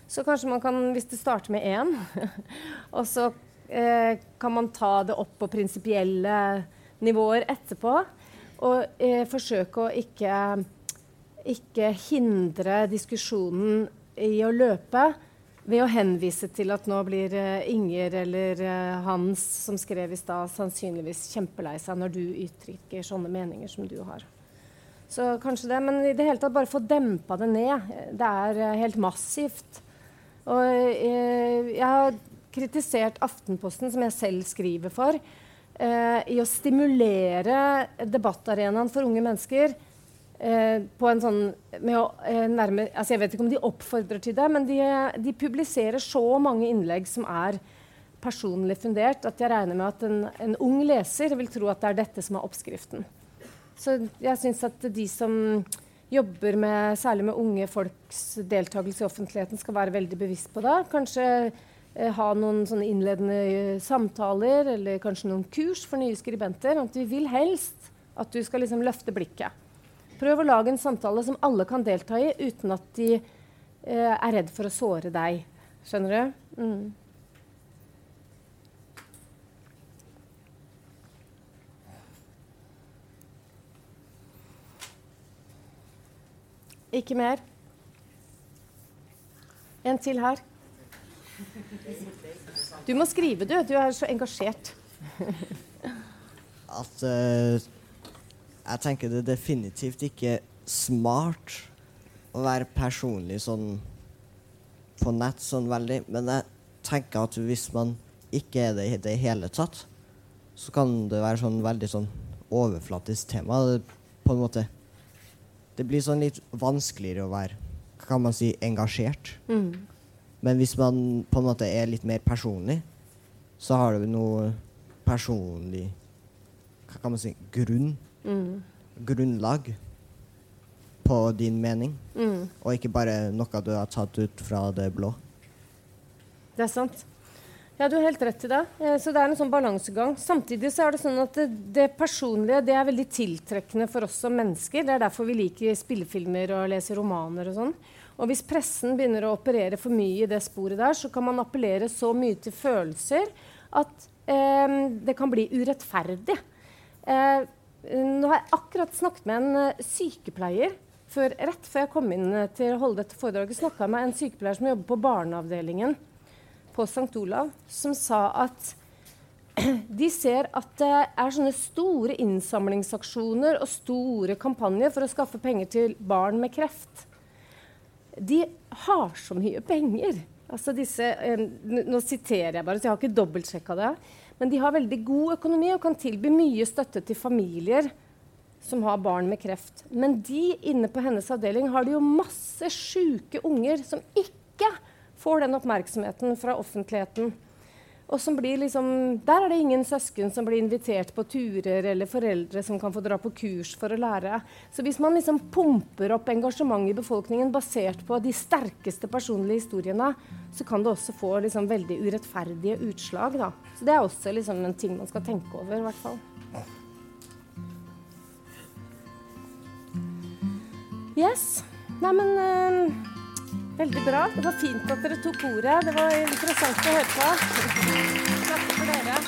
Så kanskje man kan, hvis det starter med én, <laughs> og så eh, kan man ta det opp på prinsipielle nivåer etterpå, og eh, forsøke å ikke, ikke hindre diskusjonen i å løpe ved å henvise til at nå blir eh, Inger eller eh, Hans, som skrev i stad, sannsynligvis kjempelei seg når du uttrykker sånne meninger som du har. Så kanskje det, Men i det hele tatt bare få dempa det ned. Det er eh, helt massivt. Og jeg har kritisert Aftenposten, som jeg selv skriver for, i å stimulere debattarenaen for unge mennesker eh, på en sånn å eh, nærme, altså Jeg vet ikke om de oppfordrer til det, men de, de publiserer så mange innlegg som er personlig fundert, at jeg regner med at en, en ung leser vil tro at det er dette som er oppskriften. Så jeg syns at de som jobber med, særlig med unge folks deltakelse i offentligheten, skal være veldig bevisst på det. Kanskje eh, ha noen innledende eh, samtaler, eller kanskje noen kurs for nye skribenter. At vi vil helst at du skal liksom løfte blikket. Prøv å lage en samtale som alle kan delta i, uten at de eh, er redd for å såre deg. Skjønner du? Mm. Ikke mer. En til her. Du må skrive, du. Du er så engasjert. At eh, Jeg tenker det er definitivt ikke smart å være personlig sånn på nett sånn veldig, men jeg tenker at hvis man ikke er det i det hele tatt, så kan det være sånn veldig sånn overflatisk tema. Det, på en måte Det blir sånn litt vanskeligere å være kan man si, engasjert. Mm. Men hvis man på en måte er litt mer personlig, så har du noe personlig Hva kan man si grunn. Mm. Grunnlag på din mening. Mm. Og ikke bare noe du har tatt ut fra det blå. Det er sant. Ja, du har helt rett i det. Eh, Så det er en sånn balansegang. Samtidig så er det sånn at det, det personlige det er veldig tiltrekkende for oss som mennesker. Det er derfor vi liker spillefilmer og leser romaner og sånn. Og hvis pressen begynner å operere for mye i det sporet der, så kan man appellere så mye til følelser at eh, det kan bli urettferdig. Eh, nå har jeg akkurat snakket med en eh, sykepleier. Før, rett før jeg kom inn eh, til å holde dette foredraget, snakka jeg med en sykepleier som jobber på barneavdelingen på St. Olav, som sa at <clears throat> de ser at det er sånne store innsamlingsaksjoner og store kampanjer for å skaffe penger til barn med kreft. De har så mye penger Altså disse, eh, nå siterer jeg bare, så jeg har ikke dobbeltsjekka det. Men de har veldig god økonomi og kan tilby mye støtte til familier som har barn med kreft. Men de inne på hennes avdeling har de jo masse sjuke unger som ikke får den oppmerksomheten fra offentligheten. Og som blir liksom, Der er det ingen søsken som blir invitert på turer, eller foreldre som kan få dra på kurs for å lære. Så hvis man liksom pumper opp engasjement i befolkningen basert på de sterkeste personlige historiene, så kan det også få liksom veldig urettferdige utslag. Da. Så det er også liksom en ting man skal tenke over. i hvert fall. Yes. Nei, men eh, Veldig bra. Det var fint at dere tok ordet. Det var interessant å høre på. Takk for dere.